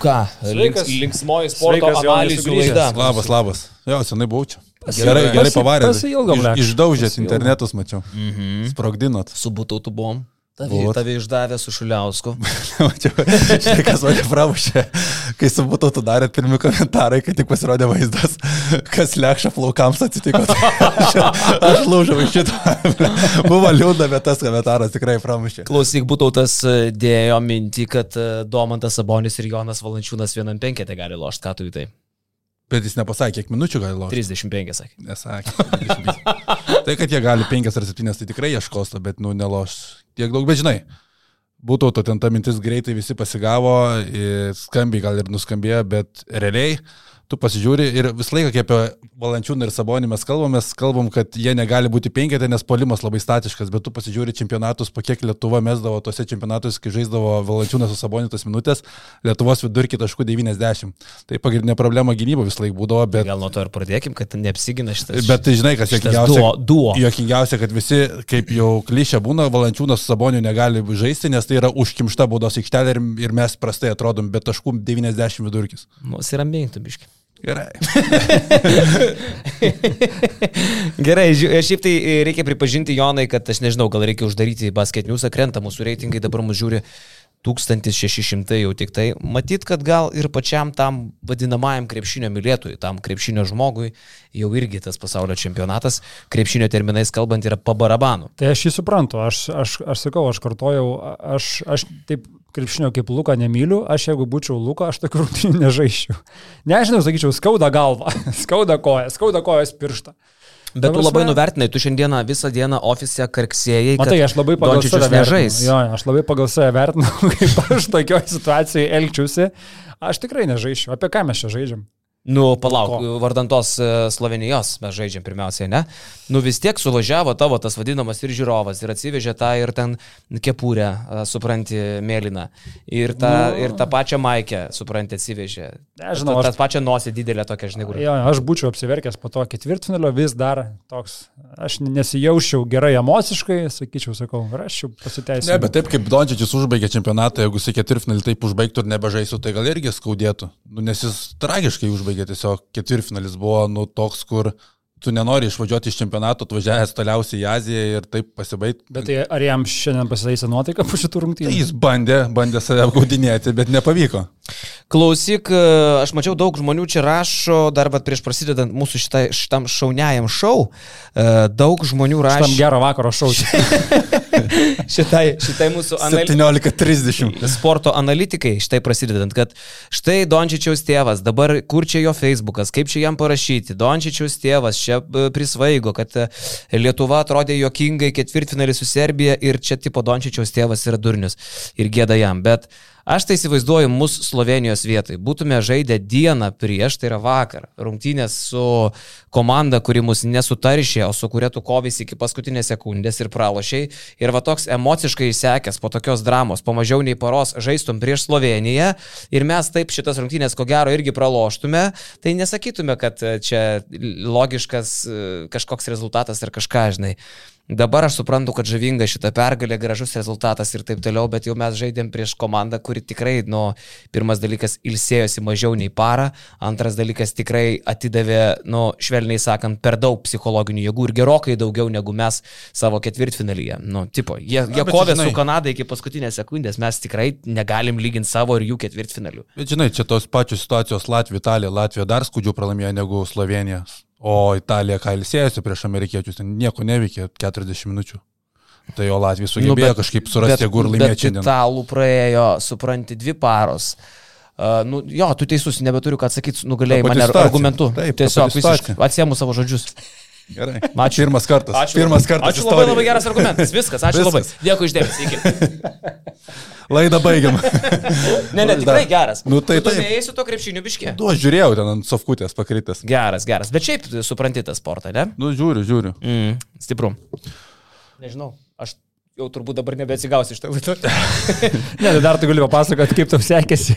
ką, links, linksmoji sporto sugrįžęs. laida. Labas, labas. Jo, senai buvau čia. Gerai, Gerai, pavarė. Iš, išdaužėt internetus, mačiau. Mhm. Sprogdinot. Su būtautu buvom. Tave, Buvot. tave išdavė su Šuliausku. Štai kas mane pramušė, kai su būtų tu darėt pirmi komentarai, kai tik pasirodė vaizdas, kas lekšia plaukams atsitiko. Aš, aš lūžiau iš šito. Buvo liūdna, bet tas komentaras tikrai pramušė. Klausyk, būtautas e, dėjo mintį, kad e, Domantas Sabonis ir Jonas Valančiūnas vienam penketė gali lošti, ką tu į tai? Bet jis nepasakė, kiek minučių gali laukti. 35, sakė. Nesakė. 25. tai, kad jie gali 5 ar 7, tai tikrai ieškos, to, bet, nu, neloš tiek daug, bet žinai. Būtų to ten ta mintis greitai visi pasigavo, ir skambiai gal ir nuskambėjo, bet realiai tu pasižiūri ir visą laiką, kai apie Valančiūną ir Sabonį mes kalbam, mes kalbam, kad jie negali būti penketė, nes polimas labai statiškas, bet tu pasižiūri čempionatus, po kiek Lietuva mesdavo tose čempionatuose, kai žaisdavo Valančiūnas su Saboniu tas minutės, Lietuvos vidurkį taškų 90. Tai pagrindinė problema gynyba visą laiką būdavo, bet... Gal nuo to ir pradėkim, kad neapsigina šitas. Bet tai žinai, kas juokingiausia, duo- juokingiausia, kad visi, kaip jau klišė būna, Valančiūnas su Saboniu negali žaisti, nes tai yra užkimšta baudos aikštelė ir, ir mes prastai atrodom, bet taškų 90 vidurkis. Nusirambėjai, tu biški. Gerai. Gerai, ži- šiaip tai e, reikia pripažinti, Jonai, kad aš nežinau, gal reikia uždaryti basket newsą, krenta mūsų reitingai, dabar mūsų žiūri 1600 jau tik tai. Matyt, kad gal ir pačiam tam vadinamajam krepšinio mylėtojui, tam krepšinio žmogui, jau irgi tas pasaulio čempionatas, krepšinio terminais kalbant, yra pabarabanu. Tai aš jį suprantu, aš, aš, aš sakau, aš kartojau, aš, aš taip krepšinio kaip Luką nemyliu, aš jeigu būčiau Luką, aš tokių rungtynių nežaisčiau. Nežinau, sakyčiau, skauda galva, skauda koja, skauda kojas pirštą. Bet tu labai nuvertinai, tu šiandieną visą dieną ofise karksėjai. Matai, aš labai pagal save nežais. Jo, aš labai pagal save vertinu, kaip aš tokioje situacijoje elgčiausi. Aš tikrai nežaisčiau. Apie ką mes čia žaidžiam? Nu, palauk, Ko? vardantos e, Slovenijos mes žaidžiam pirmiausiai, ne? Nu vis tiek suvažiavo tavo tas vadinamas ir žiūrovas ir atsivežė tą ir ten kepurę, a, supranti, mėlyną. Ir tą, Nu. ir tą pačią maikę, supranti, atsivežė. Nežinau, Ta, aš- tą pačią nosį didelę tokią, žinai, kur. Jo, aš būčiau apsiverkęs po to ketvirtfinalio, vis dar toks, aš nesijaučiau gerai emociškai, sakyčiau, sakau, raščiau pasiteisinti. Ne, bet taip kaip Dončičius užbaigė čempionatą, jeigu jisai ketvirtfinalį taip užbaigtų ir nebežaistų, tai gal irgi skaudėtų. Nu, nes jis tragiškai užbaigė tiesiog ketvirtfinalis buvo nu, toks, kur tu nenori išvažiuoti iš čempionato, atvažiavęs toliausiai į Aziją ir taip pasibaigti. Bet tai ar jam šiandien pasitaisė nuotaika po šitų Tai rungtynių? jis bandė, bandė save apgaudinėti, bet nepavyko. Klausyk, e, aš mačiau daug žmonių čia rašo, dar bet prieš prasidedant mūsų šitai, šitam šauniajam šau, e, daug žmonių rašo gero vakaro šaučiu. šitai, šitai mūsų analizė. 17.30. sporto analitikai, štai prasidedant, kad štai Dončičiaus tėvas, dabar kur čia jo Facebookas, kaip čia jam parašyti, Dončičiaus tėvas čia e, prisvaigo, kad e, Lietuva atrodė jokingai ketvirtfinalį su Serbija ir čia tipo Dončičiaus tėvas yra durnius ir gėda jam, bet Aš tai įsivaizduoju mus Slovenijos vietoj. Būtume žaidę dieną prieš, tai yra vakar, rungtynės su komanda, kuri mus nesutaršė, o su kuria tu kovys iki paskutinės sekundės ir pralošiai. Ir va toks emociškai įsekęs po tokios dramos, po mažiau nei paros žaistum prieš Sloveniją ir mes taip šitas rungtynės ko gero irgi praloštume, tai nesakytume, kad čia logiškas e, kažkoks rezultatas ar kažką, žinai. Dabar aš suprantu, kad žavinga šita pergalė, gražus rezultatas ir taip toliau, bet jau mes žaidėm prieš komandą, kuri tikrai, nu, pirmas dalykas, ilsėjosi mažiau nei parą, antras dalykas tikrai atidavė, nu, švelniai sakant, per daug psichologinių jėgų ir gerokai daugiau negu mes savo ketvirtfinalyje. Nu, tipo, jie, jie bet kovė žinai- su Kanada iki paskutinės sekundės, mes tikrai negalim lyginti savo ir jų ketvirtfinalių. Bet žinai, čia tos pačios situacijos Latvija, Italija, Latvija dar skudžiau pralaimėjo negu Slovenija. O Italija, ką ilsėjosi prieš amerikiečius, nieko neveikė 40 minučių. Tai o Latvija sugebėjo nu, kažkaip surasti jėgų ir laimėti Bet šiandien. italų praėjo, supranti, dvi paros. Uh, nu, jo, tu teisus, nebeturiu ką atsakyti, nugalėjai mane argumentu. Taip, ta Tiesiog visiškai atsiemu savo žodžius. Gerai. Ačiū. Pirmas kartas. Ačiū. Pirmas kartas. Ačiū labai, labai geras argumentas. Viskas, ačiū Viskas. labai. Dėkui išdėmesi. Iki. Laidą baigiam. Ne, ne, tikrai geras. Nu, tai tu taip. domėjai to krepšinio biškė. Du, aš žiūrėjau ten ant sofkutės pakritęs. Geras, geras. Bet šiaip supranti tą sportą, ne? Nu, žiūriu, žiūriu. Mm, stipru. Nežinau, aš jau turbūt dabar nebeatsigausi iš to laiko. Ne, tai dar tu gali papasakoti, kaip tau sekėsi.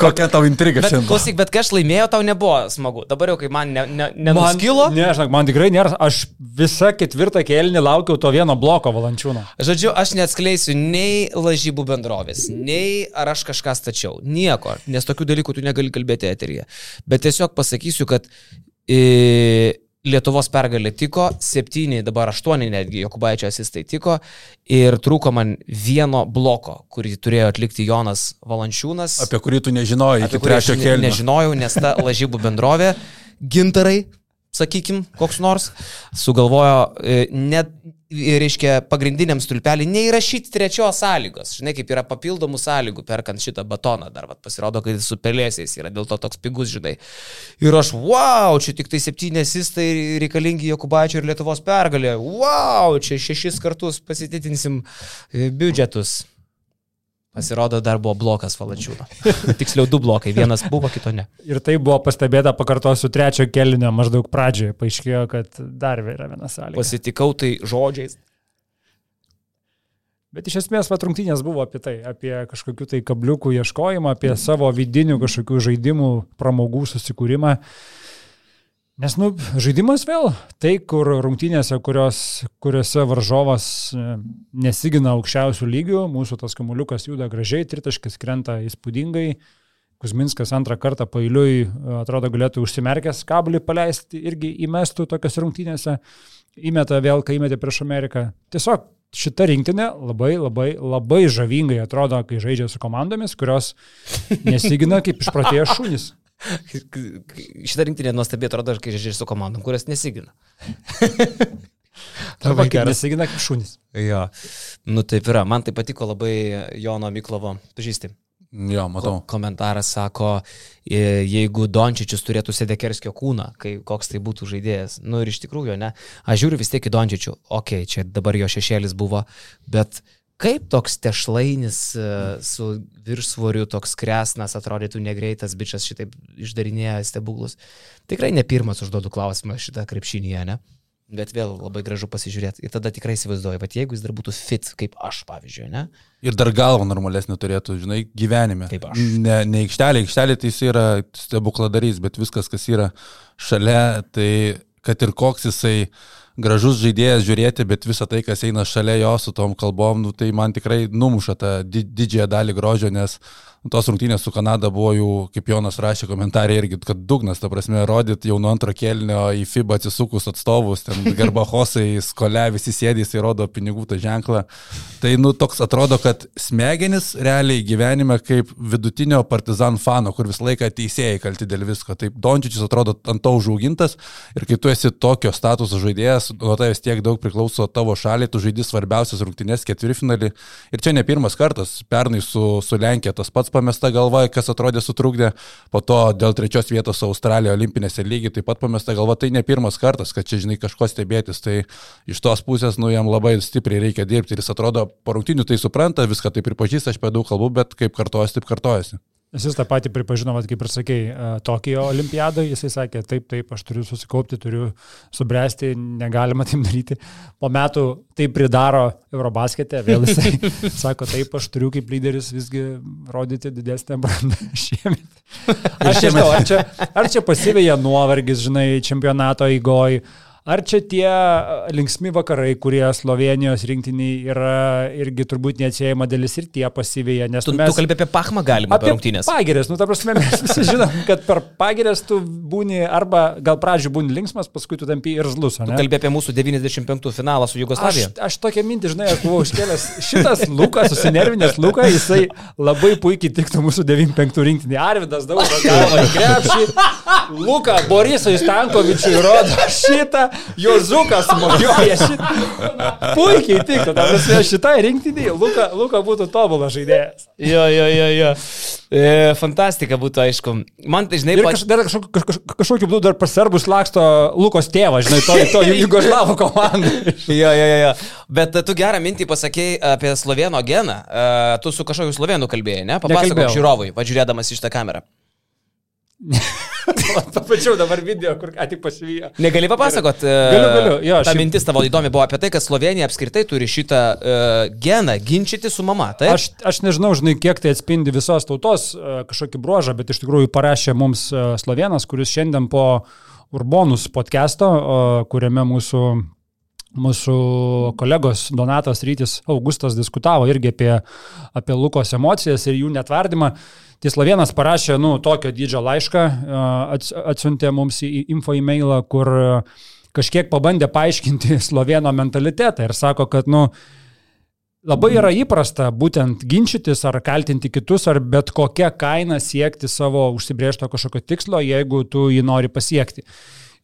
Kokia tau intriga Bet, šiandien? klausyk, bet kai aš laimėjau, tau nebuvo smagu. Dabar jau, kai man ne, ne, nenuskilo. Man, ne, žinok, man tikrai nėra. Aš visą ketvirtą kėlinį laukiau to vieno bloko valančiūno. Žodžiu, aš neatskleisiu nei lažybų bendrovės, nei ar aš kažką stačiau. Nieko, nes tokių dalykų tu negali kalbėti eteryje. Bet tiesiog pasakysiu, kad e, Lietuvos pergalė tiko, septyni, dabar aštuoni netgi Jokubaičio asistai tiko ir trūko man vieno bloko, kurį turėjo atlikti Jonas Valančiūnas. Apie kurį tu nežinojai iki apie kurį aš ne-. Nežinojau, nes ta lažybų bendrovė, gintarai, sakykim, koks nors, sugalvojo e, net, e, reiškia, pagrindiniam stulpelį neįrašyti trečios sąlygos. Žinai, kaip yra papildomų sąlygų perkant šitą batoną. Dar vat, pasirodo, kad jis su pelėsiais yra dėl to toks pigus, žinai. Ir aš, wow, čia tik tai septynėsistai reikalingi Jokubaičio ir Lietuvos pergalė. Wow, čia šešis kartus pasititinsim e, biudžetus. Pasirodo, dar buvo blokas valančiūno. Tiksliau, du blokai. Vienas buvo, kito ne. Ir tai buvo pastebėta, pakartosiu, trečio kėlinio maždaug pradžioje. Paaiškėjo, kad dar yra viena sąlyga. Pasitikau tai žodžiais. Bet iš esmės vat rungtynės buvo apie tai, apie kažkokių tai kabliukų ieškojimą, apie savo vidinių kažkokių žaidimų, pramogų susikūrimą. Nes, nu, žaidimas vėl, tai, kur rungtynėse, kurios, kuriuose varžovas e, nesigina aukščiausių lygių, mūsų tas kamuliukas juda gražiai, tritaškis krenta įspūdingai, Kuzminskas antrą kartą pailiui, e, atrodo, galėtų užsimerkęs kablį paleisti, irgi įmestų tokias rungtynėse, įmeta vėl, kai įmetė prieš Ameriką. Tiesiog šita rinktinė labai, labai, labai žavingai atrodo, kai žaidžia su komandomis, kurios nesigina kaip išpratėję šunys. Šitą rinktinę nuostabiai atrodo, kai žaidžiu su komandom, kurias nesigina. Arba kaip nesigina kaip šunys. Jo. Nu taip yra. Man tai patiko labai Jono Miklovo. Pažįsti. Jo, matau. Ko- Komentaras sako, jeigu Dončičius turėtų Sedekerskio kūną, kai koks tai būtų žaidėjas. Nu ir iš tikrųjų, ne. Aš žiūriu vis tiek į Dončičių. Ok, čia dabar jo šešėlis buvo, bet kaip toks tešlainis e, su viršsvoriu, toks kresnas, atrodytų negreitas bičias šitaip išdarinėja stebuklus. Tikrai ne pirmas užduodu klausimą šitą krepšinėje, ne? Bet vėl labai gražu pasižiūrėti. Ir tada tikrai įsivaizduoju, bet jeigu jis dar būtų fit, kaip aš, pavyzdžiui, ne? Ir dar galva normalesnė turėtų, žinai, gyvenime. Kaip aš. Ne, ne aikštelė, aikštelė tai jis yra stebukladarys, bet viskas, kas yra šalia, tai kad ir koks jisai gražus žaidėjas žiūrėti, bet visa tai, kas eina šalia jo su tom kalbom, nu, tai man tikrai numuša tą di didžiąją dalį grožio, nes tos rungtynės su Kanada buvo jų, kaip Jonas rašė komentarė irgi, kad dugnas, ta prasme, rodyt jau nuo antro kelnio į FIBA atsisukus atstovus, ten garbahosai, skole, visi sėdys, tai rodo pinigų tą ženklą. Tai, nu, toks atrodo, kad smegenis realiai gyvenime kaip vidutinio partizan fano, kur visą laiką teisėjai kalti dėl visko. Taip, Dončičius atrodo ant to užaugintas ir kai tu esi tokio statuso žaidėjas, nuo tavęs tiek daug priklauso tavo šaliai, tu žaidži svarbiausias rungtynės ketvirtfinalį. Ir čia ne pirmas kartas, pernai su, su Lenkija tas pats pamesta galva, kas atrodė sutrukdė, po to dėl trečios vietos su Australija olimpinėse lygiai taip pat pamesta galva, tai ne pirmas kartas, kad čia, žinai, kažko stebėtis. Tai iš tos pusės, nu, jam labai stipriai reikia dirbti ir jis atrodo, po rungtynių tai supranta, viską tai pripažįsta, aš per daug kalbų, bet kaip kartojasi, taip kartojasi. Nes jis tą patį pripažino, vat, kaip ir sakei, e, Tokijo olimpiadai, jisai sakė, taip, taip, aš turiu susikaupti, turiu subręsti, negalima taip daryti. Po metų tai pridaro Eurobaskete, vėl jisai sako, taip, aš turiu kaip lyderis visgi rodyti didesnę brandą šiemet. Aš nežinau, ar čia, ar čia pasivėja nuovargis, žinai, čempionato įgoj. Ar čia tie linksmi vakarai, kurie Slovenijos rinktiniai yra irgi turbūt neatsiejama dalis ir tie pasivėja, nes Tu, mes... tu kalbė apie Pachmą galima apie rungtynės. Pagirės, nu ta prasme, mes visi žinom, kad per pagirės tu būni arba gal pradžioje būni linksmas, paskui tu tampi ir zlus. Tu kalbė apie mūsų 95 finalą su Aš, Jugoslavija. aš tokią mintį, žinai, aš buvau iškėlęs. Šitas Lukas, susinervinęs Lukas, jisai labai puikiai tiktų mūsų 95 rinktinį. Arvidas daug galvo į krepšį. Luka, Borisui Stankovičiui rodo šitą, Jozukas mojuoja šitą. Puikiai tiktų, ta prasme, šitai rinktiniai Luka, Luka būtų tobulas žaidėjas. Jo, jo, jo, jo. E, fantastika būtų, aišku. Man tai, žinai, pat... kaž, kaž, kažkokiu būdu dar pasarbus laksto Lukos tėvas, žinai, to, to Jugoslavo komandai. Jo, jo, jo, jo. Bet tu gerą mintį pasakėjai apie slovėno geną. E, Tu su kažkokiu slovėnu kalbėjai, ne? Papasakok žiūrovui, pažiūrėdamas į šitą kamerą. Papačiau dabar video, kur ką tik pasivijo. Negali papasakot. Galiu, galiu, jo, Ta šiaip- mintis tavo įdomi buvo apie tai, kad Slovenija apskritai turi šitą uh, geną ginčyti su mama. Taip? Aš, aš nežinau, žinai, kiek tai atspindi visos tautos e, kažkokį bruožą, bet iš tikrųjų parašė mums e, Slovenas, kuris šiandien po Urbonus podcast'o, e, kuriame mūsų, mūsų kolegos Donatas Rytis Augustas diskutavo irgi apie, apie Lukos emocijas ir jų netvardymą. Tai Slovenas parašė, nu, tokio dydžio laišką, ats- atsiuntė mums į info e-mailą, kur kažkiek pabandė paaiškinti slovėno mentalitetą ir sako, kad, nu, Labai yra įprasta būtent ginčytis ar kaltinti kitus, ar bet kokią kainą siekti savo užsibriežto kažkokio tikslo, jeigu tu jį nori pasiekti.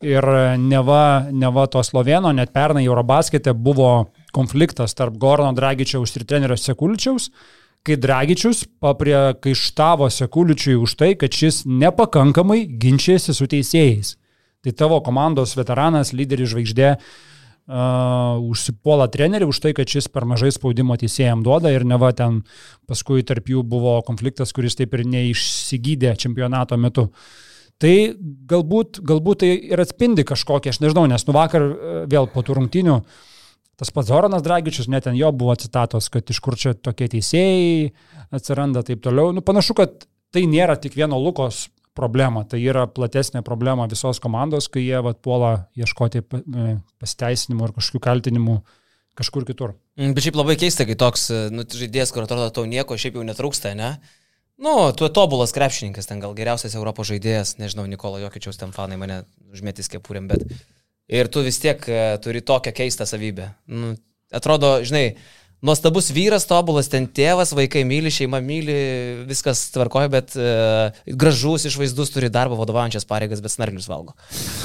Ir neva, neva to Sloveno, net pernai Eurobaskete buvo konfliktas tarp Gorno Dragičiaus ir trenerio Sekuličiaus, kai Dragičius papriekaištavo Sekuličiui už tai, kad šis nepakankamai ginčėsi su teisėjais. Tai tavo komandos veteranas, lyderis žvaigždė, uh, užsipuola trenerį už tai, kad šis per mažai spaudimo teisėjams duoda ir neva ten paskui tarp jų buvo konfliktas, kuris taip ir neišsigydė čempionato metu. Tai galbūt, galbūt tai ir atspindi kažkokią, aš nežinau, nes nu vakar e, vėl po tų rungtinių tas pats Zoranas Dragičius, net ten jo buvo citatos, kad iš kur čia tokie teisėjai atsiranda taip toliau. Nu, panašu, kad tai nėra tik vieno Lukos problema, tai yra platesnė problema visos komandos, kai jie vat, puola ieškoti e, pasiteisinimų ir kažkokių kaltinimų kažkur kitur. Mm, Bet šiaip labai keista, kai toks e, nu, žaidėjas, kur atrodo tau nieko šiaip jau netrūksta, ne? Nu, tu tobulas krepšininkas, ten gal geriausias Europos žaidėjas, nežinau, Nikolo Jokičiaus ten fanai mane užmėtys kepurėm, bet ir tu vis tiek e, turi tokią keistą savybę. Nu, atrodo, žinai, nuostabus vyras, tobulas ten tėvas, vaikai myli, šeima myli, viskas tvarkoja, bet uh, gražus išvaizdus turi darbo vadovaujančias pareigas, bet snarglius valgo.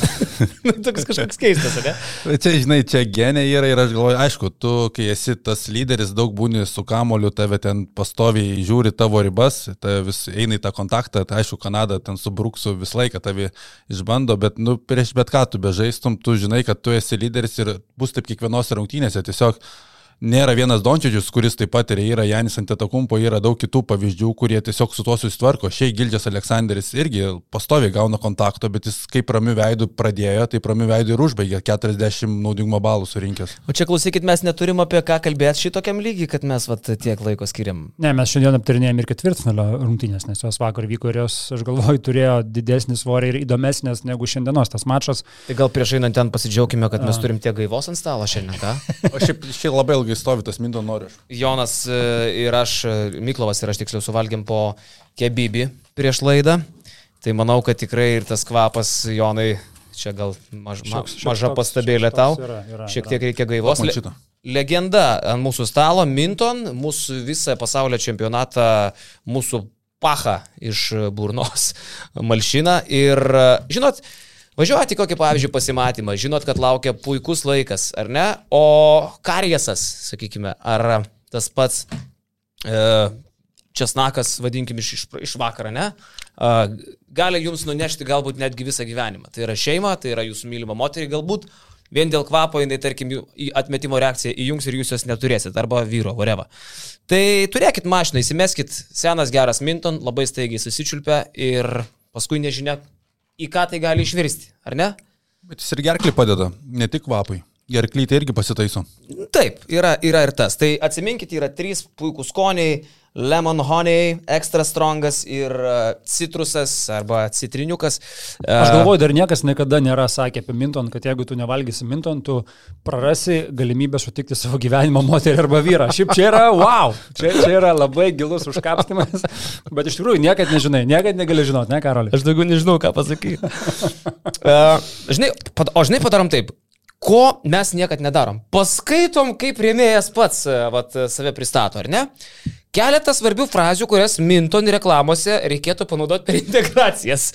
nu, toks kažkoks keistas, ne? Čia, žinai, čia genė yra ir aš galvoju, aišku, tu, kai esi tas lyderis, daug būni su kamoliu, tave ten pastoviai žiūri tavo ribas, tave vis eina į tą kontaktą, tai aišku, Kanada ten su Bruksu visą laiką tave išbando, bet, nu, prieš bet ką tu bežaistum, tu žinai, kad tu esi lyderis ir bus taip kiekvienose rungtynėse, tiesiog Nėra vienas Dončičius, kuris taip pat ir yra Janis Antetokumpo, yra daug kitų pavyzdžių, kurie tiesiog su tuo susitvarko. Šiai Gildžias Aleksandris irgi pastoviai gauna kontakto, bet jis kaip ramių veidų pradėjo, taip ramių veidų ir užbaigė 40 naudingumo balų surinkęs. O čia klausykit, mes neturim apie ką kalbėti šitokiam lygiai, kad mes vat, tiek laiko skiriam. Ne, mes šiandien aptarinėjom ir ketvirtfinalio rungtynės, nes jos vakar vyko ir jos, aš galvoju, turėjo didesnį svorį ir įdomesnės negu šiandienos tas mačas. Tai gal prieš einant ten pasidžiaugime, kad mes turim tiek gaivos ant stalo šiandien, ką? O šiaip šiai labai ilgai stovi tas Mindo noriu. Jonas e, ir aš, e, Miklovas ir aš tiksliau suvalgėm po kebibį prieš laidą. Tai manau, kad tikrai ir tas kvapas, Jonai, čia gal maž, ma, Šioks- šioks maža pastabėlė tau. yra, yra, Šiek yra. tiek reikia gaivos. Le, legenda ant mūsų stalo, Minton, mūsų visą pasaulio čempionatą, mūsų pacha iš burnos malšina. Ir e, žinot, Važiuoti kokį, pavyzdžiui, pasimatymą, žinot, kad laukia puikus laikas, ar ne? O karjesas, sakykime, ar tas pats e, česnakas, vadinkim, iš, iš, iš vakaro, ne? E, gali jums nunešti galbūt netgi visą gyvenimą. Tai yra šeima, tai yra jūsų mylima moteriai, galbūt vien dėl kvapo jinai, tarkim, atmetimo reakciją įjungs ir jūs jos neturėsit, arba vyro, whatever. Tai turėkit mašiną, įsimeskit senas geras Minton, labai staigiai susičiulpia ir paskui nežinia, į ką tai gali išvirsti, ar ne? Bet jis ir gerklį padeda, ne tik kvapai. Gerklytė irgi pasitaiso. Taip, yra, yra ir tas. Tai atsiminkite, yra trys puikūs skoniai - lemon honey, extra strongas ir uh, citrusas arba citriniukas. Aš galvoju, dar niekas niekada nėra sakę apie Minton, kad jeigu tu nevalgysi Minton, tu prarasi galimybę sutikti savo gyvenimo moterį arba vyrą. Šiaip čia yra, wow, čia, čia yra labai gilus užkapstimas, bet iš tikrųjų niekad nežinai, niekad negali žinoti, ne, Karoli? Aš daugiau nežinau, ką pasakyti. uh, žinai, o žinai, padarom taip. Ko mes niekad nedarom? Paskaitom, kaip rėmėjas pats e, vat, save pristato, ar ne? Keletą svarbių frazių, kurias Minton reklamose reikėtų panaudoti per integracijas.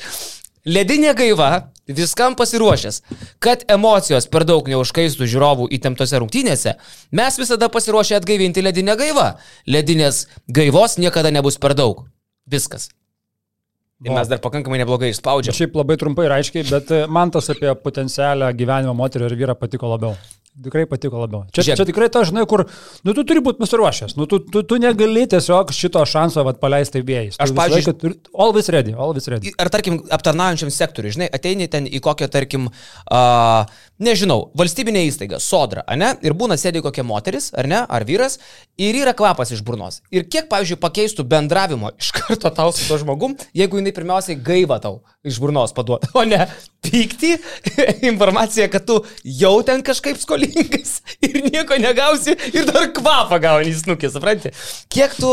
Ledinė gaiva, viskam pasiruošęs. Kad emocijos per daug neužkaistų žiūrovų įtemptose rungtynėse, mes visada pasiruošę atgaivinti ledinę gaivą. Ledinės gaivos niekada nebus per daug. Viskas. Ir mes dar pakankamai neblogai išspaudžiam. Šiaip labai trumpai ir aiškiai, bet e, man tas apie potencialią gyvenimo moterį ir vyrą patiko labiau. Tikrai patiko labiau. Čia, Žiūrėk. čia tikrai ta, žinai, kur, nu, tu turi būti pasiruošęs, nu, tu, tu, tu negali tiesiog šito šanso vat, paleisti vėjais. Aš, pavyzdžiui, always ready, always ready. Ar tarkim, aptarnaujančiam sektoriui, žinai, ateini ten į kokią, tarkim, uh, nežinau, valstybinė įstaiga, sodra, ne? Ir būna sėdi kokia moteris, ar ne, ar vyras, ir yra kvapas iš burnos. Ir kiek, pavyzdžiui, pakeistų bendravimo iš karto tau su to žmogum, jeigu jinai pirmiausiai gaiva tau iš burnos paduoda, o ne pykti, informacija, kad tu jau ten kažkaip skolingas ir nieko negausi ir dar kvapą gauni snukį, supranti? Kiek tu...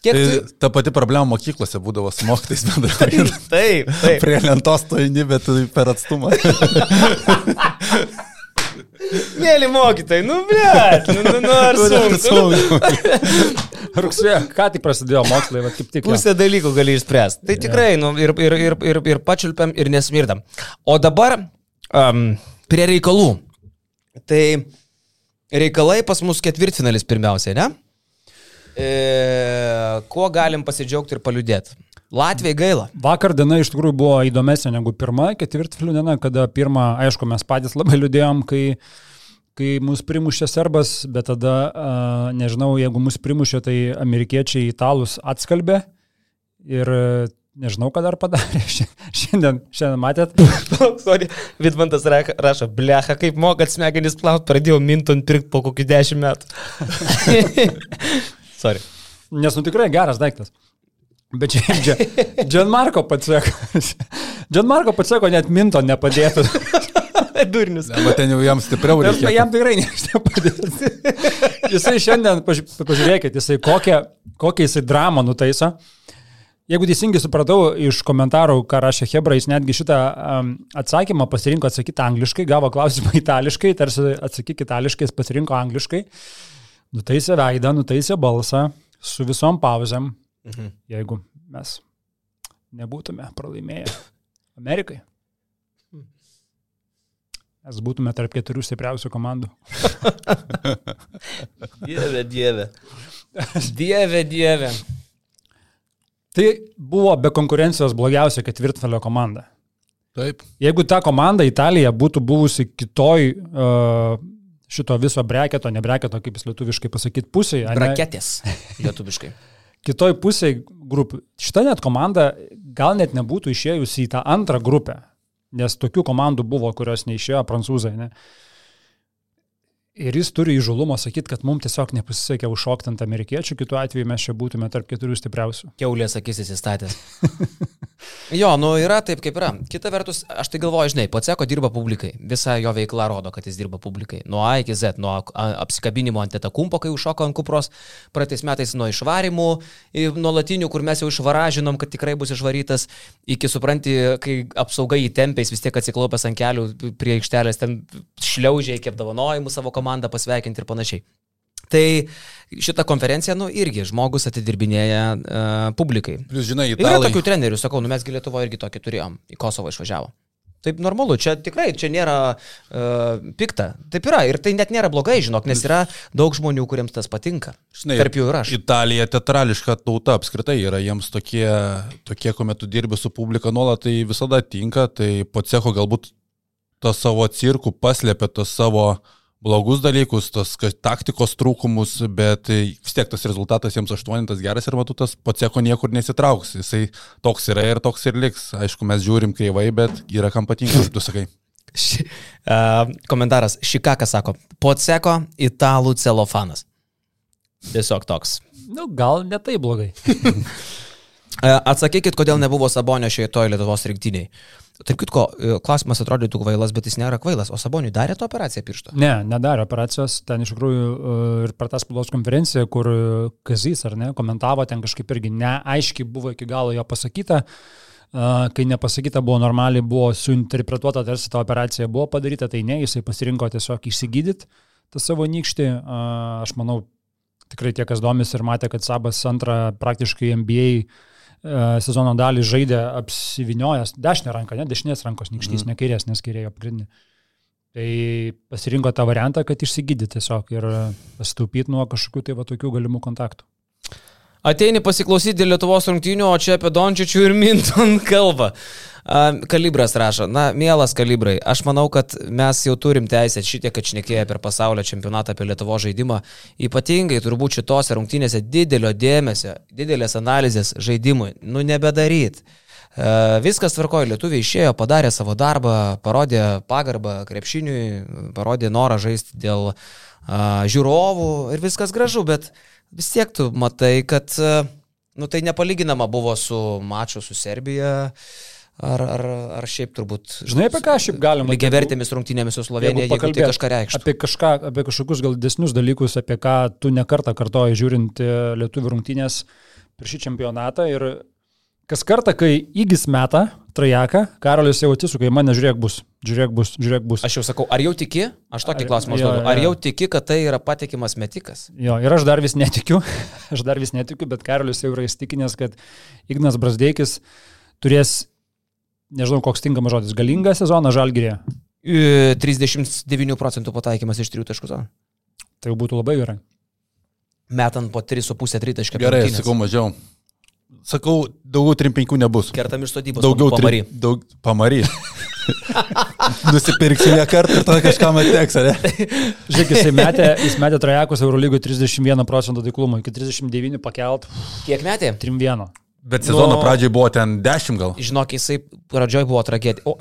Kiek Tai tu... ta pati problema mokyklose būdavo su mokytais bendraujant. Taip, taip. Prie lentos to eini, bet tu per atstumą. Mėly mokytojai, nu, blėt, nu, nu, nu, ar sunku. Rugsėjo, ką tik prasidėjo mokslai, va, kaip tik. Pusę dalykų gali išspręsti. Tai tikrai, nu, ir, ir, ir, ir, ir pačiulpiam, ir nesmirdam. O dabar um, prie reikalų. Tai reikalai pas mus ketvirtfinalis pirmiausia, ne? E, kuo galim pasidžiaugti ir paliūdėti? Latvijai gaila. Vakar diena iš tikrųjų buvo įdomesnė negu pirma, ketvirtfilių diena, kada pirmą, aišku, mes patys labai liūdėjom, kai, kai mus primušė serbas, bet tada, uh, nežinau, jeigu mus primušė, tai amerikiečiai italus atskalbė ir uh, nežinau, ką dar padarė. Šiandien, šiandien matėt. Sorry, Vidmantas ra- rašo, blecha, kaip mokat smegenis plaut, pradėjau minton pirkti po kokių dešimt metų. Sorry. Nes nu tikrai geras daiktas. Bet čia, čia, Gianmarko patseko. Gianmarko patseko net minto nepadėtų. Durnius. Bet ten jau jam stipriau reikia. jam tikrai nepadės. Jisai šiandien, paži- pažiūrėkit, jisai kokią, kokią jisai dramą nutaiso. Jeigu teisingai supratau iš komentarų, ką rašė Hebra, jis netgi šitą um, atsakymą pasirinko atsakyti angliškai, gavo klausimą itališkai, tarsi atsakyk itališkai, jis pasirinko angliškai, nutaisė veidą, nutaisė balsą su visom pauzėm, Mhm. jeigu mes nebūtume pralaimėję Amerikai. Mes būtume tarp keturių stipriausių komandų. Dieve, dieve. Dieve, dieve. Tai buvo be konkurencijos blogiausia ketvirtfinalio komanda. Taip. Jeigu ta komanda Italija būtų buvusi kitoj uh, šito viso breketo, ne breketo, kaip jis lietuviškai pasakyti, pusėje, ane? Raketės. Lietuviškai. kitoj pusėje grupių, šita net komanda gal net nebūtų išėjusi į tą antrą grupę, nes tokių komandų buvo, kurios neišėjo prancūzai. Ne? Ir jis turi įžulumo sakyti, kad mums tiesiog nepasisekė užšokti ant amerikiečių, kitu atveju mes čia būtume tarp keturių stipriausių. Keulės akis įsistatęs. jo, nu yra taip, kaip yra. Kita vertus, aš tai galvoju, žinai, Paceko dirba publikai. Visa jo veikla rodo, kad jis dirba publikai. Nuo A iki Z, nuo apsikabinimo ant etakumpo, kai užšoko ant kupros, praeitais metais nuo išvarimų, į nuolatinių, kur mes jau išvaražinom, kad tikrai bus išvarytas, iki supranti, kai apsaugai įtempiais vis tiek atsiklaupęs ant kelių prie aikštelės, ten šliaužiai iki apdovanojimų savo komandą pasveikinti ir panašiai. Tai šitą konferenciją, nu, irgi žmogus atidirbinėja uh, publikai. Plus, žinai, Yra italai. tokių trenerių, sakau, nu mesgi Lietuvoje irgi tokį turėjom, į Kosovą išvažiavo. Taip normalu, čia tikrai, čia nėra uh, pikta. Taip yra ir tai net nėra blogai, žinok, nes yra daug žmonių, kuriems tas patinka. Žinai, Tarp jų ir aš. Italija teatrališka tauta apskritai yra, jiems tokie, tokie kuomet tu dirbi su publika nuolat, tai visada tinka, tai po cecho galbūt to savo cirkų paslėpia tos savo blogus dalykus, tos ka- taktikos trūkumus, bet tai vis tiek tas rezultatas jiems aštuonintas geras ir matau, tas po cecho niekur nesitrauks. Jisai toks yra ir toks ir liks. Aišku, mes žiūrim kreivai, bet yra kam patinka, kaip tu sakai. Ši, uh, komentaras. Šikakas sako, Poceko italų celofanas. Tiesiog toks. Nu, gal ne tai blogai. E, Atsakykit, kodėl nebuvo Sabonio šioje toje Lietuvos rinktiniai. Tarp kitko, e, klausimas atrodytų kvailas, bet jis nėra kvailas. O Saboniui darė tą operaciją piršto? Ne, nedarė operacijos. Ten iš tikrųjų e, ir per tą spaudos konferenciją, kur e, Kazys ar ne, komentavo, ten kažkaip irgi neaiškiai buvo iki galo jo pasakyta. Kai nepasakyta buvo normaliai, buvo suinterpretuota, tarsi ta operacija buvo padaryta, tai ne, jisai pasirinko tiesiog išsigydyti tą savo nykštį. Aš manau, tikrai tie, kas domis ir matė, kad Sabas antrą praktiškai NBA e, sezono dalį žaidė apsiviniojęs dešinę ranką, ne dešinės rankos nykštys, mm. ne kairės, nes kairėjo pagrindinė. Tai pasirinko tą variantą, kad išsigydyti tiesiog ir pasitaupyti nuo kažkokių tai va tokių galimų kontaktų. Ateini pasiklausyti Lietuvos rungtynių, o čia apie Dončičių ir Minton kalba. Kalibras rašo, na, mielas kalibrai, aš manau, kad mes jau turim teisę šitiek, kad šnekėję per pasaulio čempionatą apie Lietuvo žaidimą, ypatingai turbūt šitose rungtynėse didelio dėmesio, didelės analizės žaidimui, nu nebedaryt. Viskas tvarkojo, lietuviai išėjo, padarė savo darbą, parodė pagarbą krepšiniui, parodė norą žaisti dėl uh, žiūrovų ir viskas gražu, bet vis tiek tu matai, kad uh, nu, tai nepalyginama buvo su maču su Serbija. Ar, ar, ar šiaip turbūt. Žinai, apie ką šiaip galima. Lygiai vertėmis rungtynėmis su Slovenija, jeigu, jeigu tai kažką reikštų. Apie, kažką, apie kažkokius gal desnius dalykus, apie ką tu nekartą kartoji žiūrint e, lietuvių rungtynės per šį čempionatą. Ir kas kartą, kai įgis metą trajeką, Karolis jau atsisuka į mane, žiūrėk bus, žiūrėk bus, žiūrėk bus. Aš jau sakau, ar jau tiki? Aš tokį klausimą užduodu. Ar jau tiki, kad tai yra patikimas metikas? Jo, ir aš dar vis netikiu, aš dar vis netikiu, bet Karolis jau yra įstikinęs, kad Ignas Brasdeikis turės nežinau koks tinkamas žodis, galingą sezoną žalgyrė. 39 procentų pataikymas iš 3 taškų zoną. Tai būtų labai gerai. Metant po 3,5 tritaškį. Gerai, rungtynės. sakau mažiau. Sakau, daugiau 3-5 nebus. Kertam iš sodybos. Daugiau pamary. Tri, daug, pamary. Nusipirksi ją kartą ir tada kažkam ateks, ar ne? Žiūrėk, jis metė, jis metė trajekus Eurolygo 31 procentų taiklumo, iki 39 pakelt. Kiek metė? 3-1. Bet sezono nu, pradžiai buvo ten 10 gal. Žinok, jisai pradžioj buvo tragedija. O,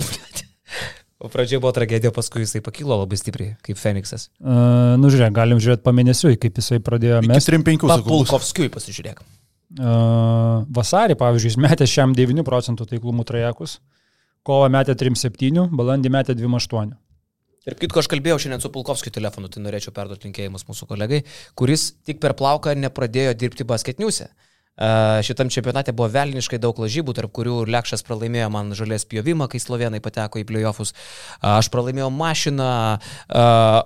o pradžioj buvo tragedija, paskui jisai pakilo labai stipriai, kaip Feniksas. Uh, nu žiūrėk, galim žiūrėti pamėnesiui, kaip jisai pradėjo mesti. 3-5 sakau. Pulkovskiui pasižiūrėk. Uh, vasarį, pavyzdžiui, jis metė šiam 9 procentų taiklumų trajekus, kovą metė 3-7, balandį metė 2-8. Ir kitko aš kalbėjau šiandien su Pulkovskiu telefonu, tai norėčiau perduoti linkėjimus mūsų kolegai, kuris tik per plauką nepradėjo dirbti basketniuose. Uh, Šitam čempionate buvo velniškai daug lažybų, tarp kurių Lekšas pralaimėjo man žalės pjovimą, kai slovenai pateko į playoffus. Aš pralaimėjau mašiną,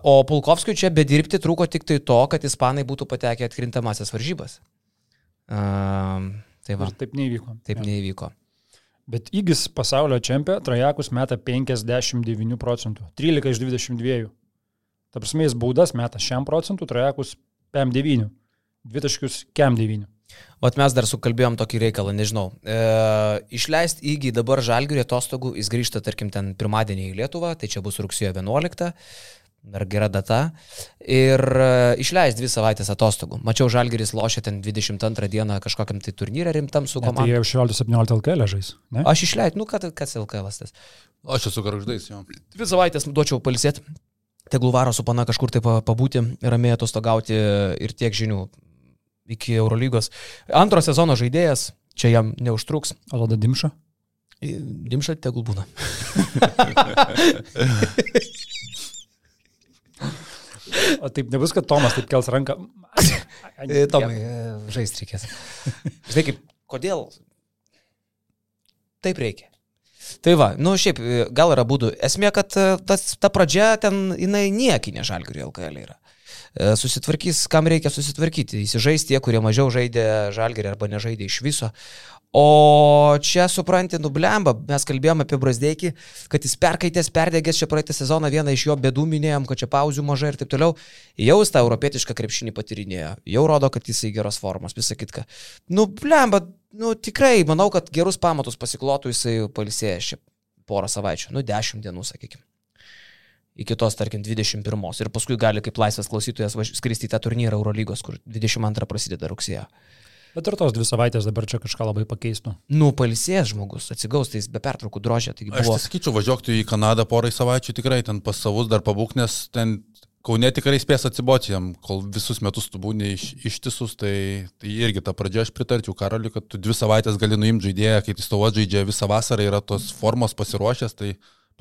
o Pulkovskiui čia bedirbti trūko tik tai to, kad ispanai būtų patekę atkrintamasias varžybas. Tai va. Ir taip neįvyko. Taip ja. neįvyko. Bet įgis pasaulio čempionė Trajakus meta 59 procentų. 13 iš 22. Ta prasme, jis baudas meta šiam procentų, Trajakus PM9. Dvitaškius KM9. Vat mes dar sukalbėjom tokį reikalą, nežinau. E, išleisti įgį dabar žalgių atostogų, jis grįžta, tarkim, ten pirmadienį į Lietuvą, tai čia bus rugsėjo 11, dar gera data. Ir e, išleisti dvi savaitės atostogų. Mačiau, žalgeris lošia ten 22 dieną kažkokiam tai turnyrė rimtam su komanda. Tai jie jau 16-17 LKL žais. Ne? Aš išleidžiu, nu ką, kas LKL tas? Aš esu garždais jo. Dvi savaitės duočiau palisėti. Tegul varo su pana kažkur tai pabūti, ramiai atostogauti ir tiek žinių iki Eurolygos. Antro sezono žaidėjas, čia jam neužtruks. O tada Dimša? Dimša tegul būna. o taip nebus, kad Tomas taip kels ranką. Tomai, žaisti reikės. Žinai, kaip, kodėl? Taip reikia. Tai va, nu šiaip, gal yra būdų. Esmė, kad tas, ta pradžia ten, jinai niekinė žalgių LKL yra. E, susitvarkys, kam reikia susitvarkyti. Įsižais tie, kurie mažiau žaidė žalgerį arba nežaidė iš viso. O čia, supranti, nublemba, mes kalbėjome apie Brasdeikį, kad jis perkaitęs, perdegęs čia praeitą sezoną, vieną iš jo bėdų minėjom, kad čia pauzių mažai ir taip toliau. Jau jis tą europietišką krepšinį patyrinėjo, jau rodo, kad jis į geros formos, visą kitką. Nublemba, nu tikrai, manau, kad gerus pamatus pasiklotų jisai palisėjęs čia porą savaičių, nu dešimt dienų, sakykime iki tos, tarkim, 21. Ir paskui gali kaip laisvas klausytojas skristi į tą turnyrą Eurolygos, kur 22 prasideda rugsėjo. Bet ir tos dvi savaitės dabar čia kažką labai pakeistų. Nu, palisės žmogus, atsigaus, tai jis be pertraukų drožė. Buvo... Aš tai sakyčiau, važiuok tu į Kanadą porai savaičių tikrai, ten pas savus dar pabūk, nes ten Kaune tikrai spės atsiboti jam, kol visus metus tu būni iš, ištisus, tai, tai irgi tą pradžią aš pritarčiau Karoliu, kad tu dvi savaitės gali nuimti žaidėją, kai jis tavo žaidžia visą vasarą, yra tos formos pasiruošęs, tai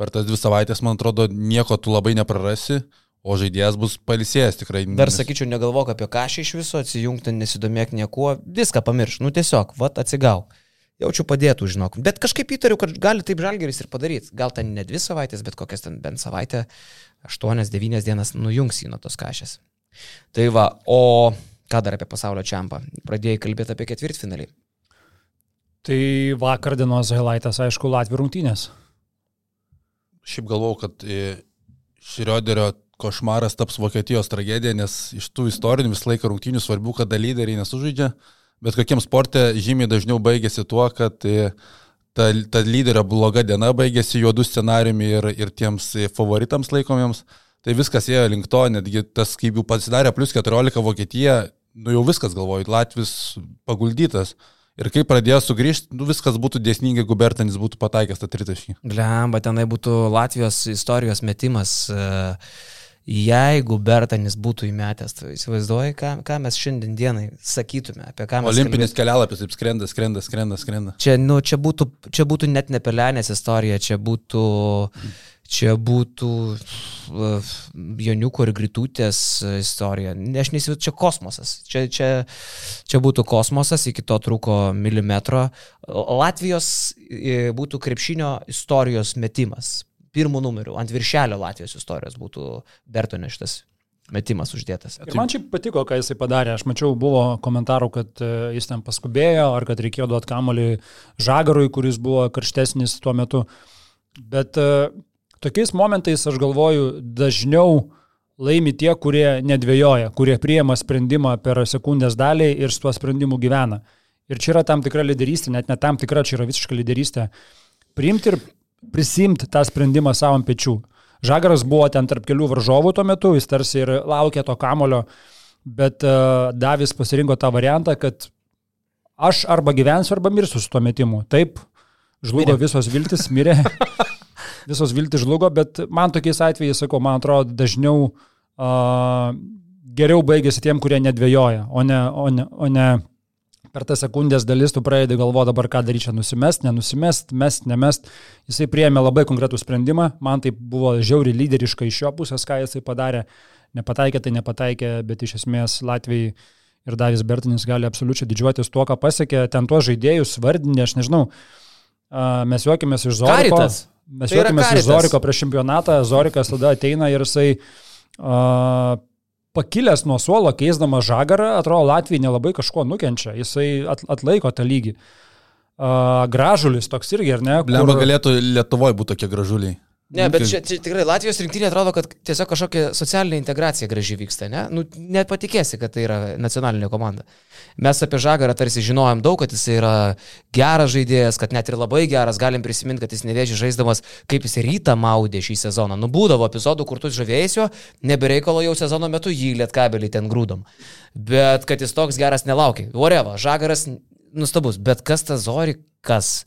per tas dvi savaitės, man atrodo, nieko tu labai neprarasi, o žaidėjas bus palisėjęs tikrai. Dar sakyčiau, negalvok apie kažką iš viso, atsijungti, nesidomėk niekuo, viską pamirš, nu tiesiog, vat atsigau. Jaučiu padėtų, žinok. Bet kažkaip įtariu, kad gali taip žalgeris ir padaryti. Gal ten ne dvi savaitės, bet kokias ten bent savaitę, aštuonias, devynias dienas nujungs jį nuo tos kažės. Tai va, o ką dar apie pasaulio čempą? Pradėjai kalbėti apie ketvirtfinalį. Tai vakar dienos highlightas, aišku, Latvijų rungtynės šiaip galvau, kad e, Šrioderio košmaras taps Vokietijos tragedija, nes iš tų istorinių visą laiką rungtynių svarbių, kada lyderiai nesužaidžia, bet kokiam sportė žymiai dažniau baigėsi tuo, kad e, ta, ta lyderio bloga diena baigėsi juodų scenariumi ir, ir tiems favoritams laikomiems. Tai viskas ėjo link to, netgi tas, kaip jau pasidarė plus 14 Vokietija, nu jau viskas galvoju, Latvis paguldytas. Ir kai pradėjo sugrįžti, nu, viskas būtų dėsningai, jeigu Bertanis būtų pataikęs tą tritaškį. Glemba, tenai būtų Latvijos istorijos metimas. Uh, jeigu Bertanis būtų įmetęs, tai įsivaizduoji, ką, ką mes šiandien dienai sakytume, apie ką mes. Olimpinis kelialapis, taip skrenda, skrenda, skrenda, skrenda. Čia, nu, čia, būtų, čia būtų net ne pelenės istorija, čia būtų, čia būtų uh, Joniuko ir Gritutės istorija. Aš neįsivaizduoju, čia kosmosas. Čia, čia, čia būtų kosmosas, iki to truko milimetro. Latvijos e, būtų krepšinio istorijos metimas pirmų numerių, ant viršelio Latvijos istorijos būtų Bertonė šitas metimas uždėtas. Ir man šiaip patiko, ką jisai padarė. Aš mačiau, buvo komentarų, kad e, jis ten paskubėjo, ar kad reikėjo duoti kamolį Žagarui, kuris buvo karštesnis tuo metu. Bet uh, tokiais momentais, aš galvoju, dažniau laimi tie, kurie nedvėjoja, kurie priema sprendimą per sekundės dalį ir su tuo sprendimu gyvena. Ir čia yra tam tikra lyderystė, net ne tam tikra, čia yra visiška lyderystė. Priimti ir prisimti tą sprendimą savo ant pečių. Žagaras buvo ten tarp kelių varžovų tuo metu, jis tarsi ir laukė to kamulio, bet uh, Davis pasirinko tą variantą, kad aš arba gyvensiu, arba mirsiu su tuo metimu. Taip, žlugo mirė. visos viltis, mirė. visos viltis žlugo, bet man tokiais atvejais, sakau, man atrodo, dažniau uh, geriau baigėsi tiem, kurie nedvėjoja, o ne, o ne, o ne per tą sekundės dalis tu pradedi galvo dabar, ką daryti čia, nusimest, nenusimest, mest, nemest. Jisai priėmė labai konkretų sprendimą, man tai buvo žiauri lyderiška iš jo pusės, ką jisai padarė. Nepataikė, tai nepataikė, bet iš esmės Latvijai ir Davis Bertinis gali absoliučiai didžiuotis tuo, ką pasiekė, ten tuos žaidėjus vardinė, aš nežinau, mes juokimės iš Zoriko. Karitas. Mes tai juokimės iš Zoriko prieš čempionatą, Zorikas tada ateina ir jisai uh, pakilęs nuo suolo, keisdamas žagarą, atrodo, Latvija nelabai kažko nukenčia, jisai atlaiko tą lygį. Uh, gražulis toks irgi, ar ne? Kur... galėtų Lietuvoje būti tokie gražuliai. Ne, bet čia, čia tikrai Latvijos rinktinė atrodo, kad tiesiog kažkokia socialinė integracija gražiai vyksta, ne? Nu, net patikėsi, kad tai yra nacionalinė komanda. Mes apie Žagarą tarsi žinojom daug, kad jis yra geras žaidėjas, kad net ir labai geras, galim prisiminti, kad jis nevėžė žaisdamas, kaip jis rytą maudė šį sezoną. Nubūdavo epizodų, kur tu žavėjusio, nebereikalo jau sezono metu jį lietkabelį ten grūdom. Bet kad jis toks geras nelaukia. Voreva, Žagaras nustabus, bet kas tas Zorikas? kas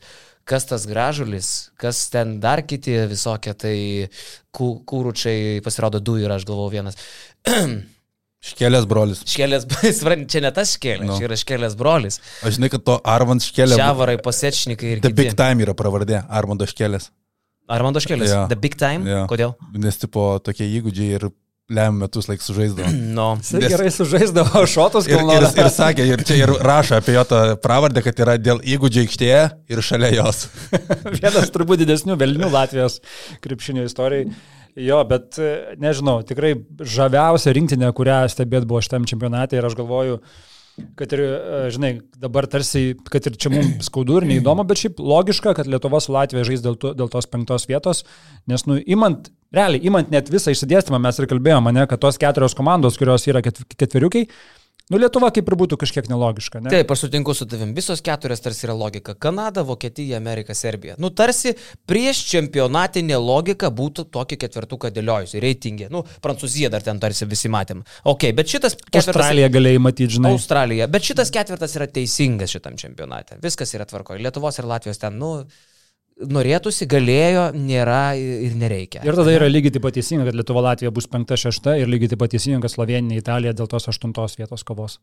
tas gražulis, kas ten dar kiti visokie, tai kūručiai pasirodo du ir aš galvau vienas. Škelės brolis. Škelės, čia ne tas škelės, no. čia yra škelės brolis. Aš žinai, kad to Armand škelės. Šiavarai, pasečnikai ir... The kiti. Big Time yra pravardė, Armando škelės. Armando škelės. Yeah. The Big Time? Yeah. Kodėl? Nes tipo tokie įgūdžiai ir lem metus laik sužaisdavo. No. Jis Nes... gerai sužaisdavo šotus, ir, ir, ir sakė, ir čia ir rašo apie jo tą pravardę, kad yra dėl įgūdžių aikštėje ir šalia jos. Vienas turbūt didesnių velnių Latvijos krepšinio istorijai. Jo, bet nežinau, tikrai žaviausia rinktinė, kurią stebėt buvo šitam čempionatė ir aš galvoju, kad ir, žinai, dabar tarsi, kad ir čia mums skaudu ir neįdomu, bet šiaip logiška, kad Lietuva su Latvija žais dėl, to, dėl tos penktos vietos, nes, nu, imant realiai, imant net visą išsidėstymą, mes ir kalbėjome, ne, kad tos keturios komandos, kurios yra ketveriukiai, Nu, Lietuva kaip ir būtų kažkiek nelogiška, ne? Taip, aš sutinku su tavim. Visos keturios tarsi yra logika. Kanada, Vokietija, Amerika, Serbija. Nu, tarsi prieš čempionatinė logika būtų tokį ketvirtuką dėliojusi, reitingė. Nu, Prancūzija dar ten tarsi visi matėm. Ok, bet šitas ketvirtas. Australija galėjai matyti, žinai. Australija. Bet šitas ketvirtas yra teisingas šitam čempionate. Viskas yra tvarkoje. Lietuvos ir Latvijos ten, nu norėtųsi, galėjo, nėra ir nereikia. Ir tada yra lygiai taip pat teisinga, kad Lietuva Latvija bus 5-6 ir lygiai taip pat teisinga, kad Slovenija Italija dėl tos 8 vietos kovos.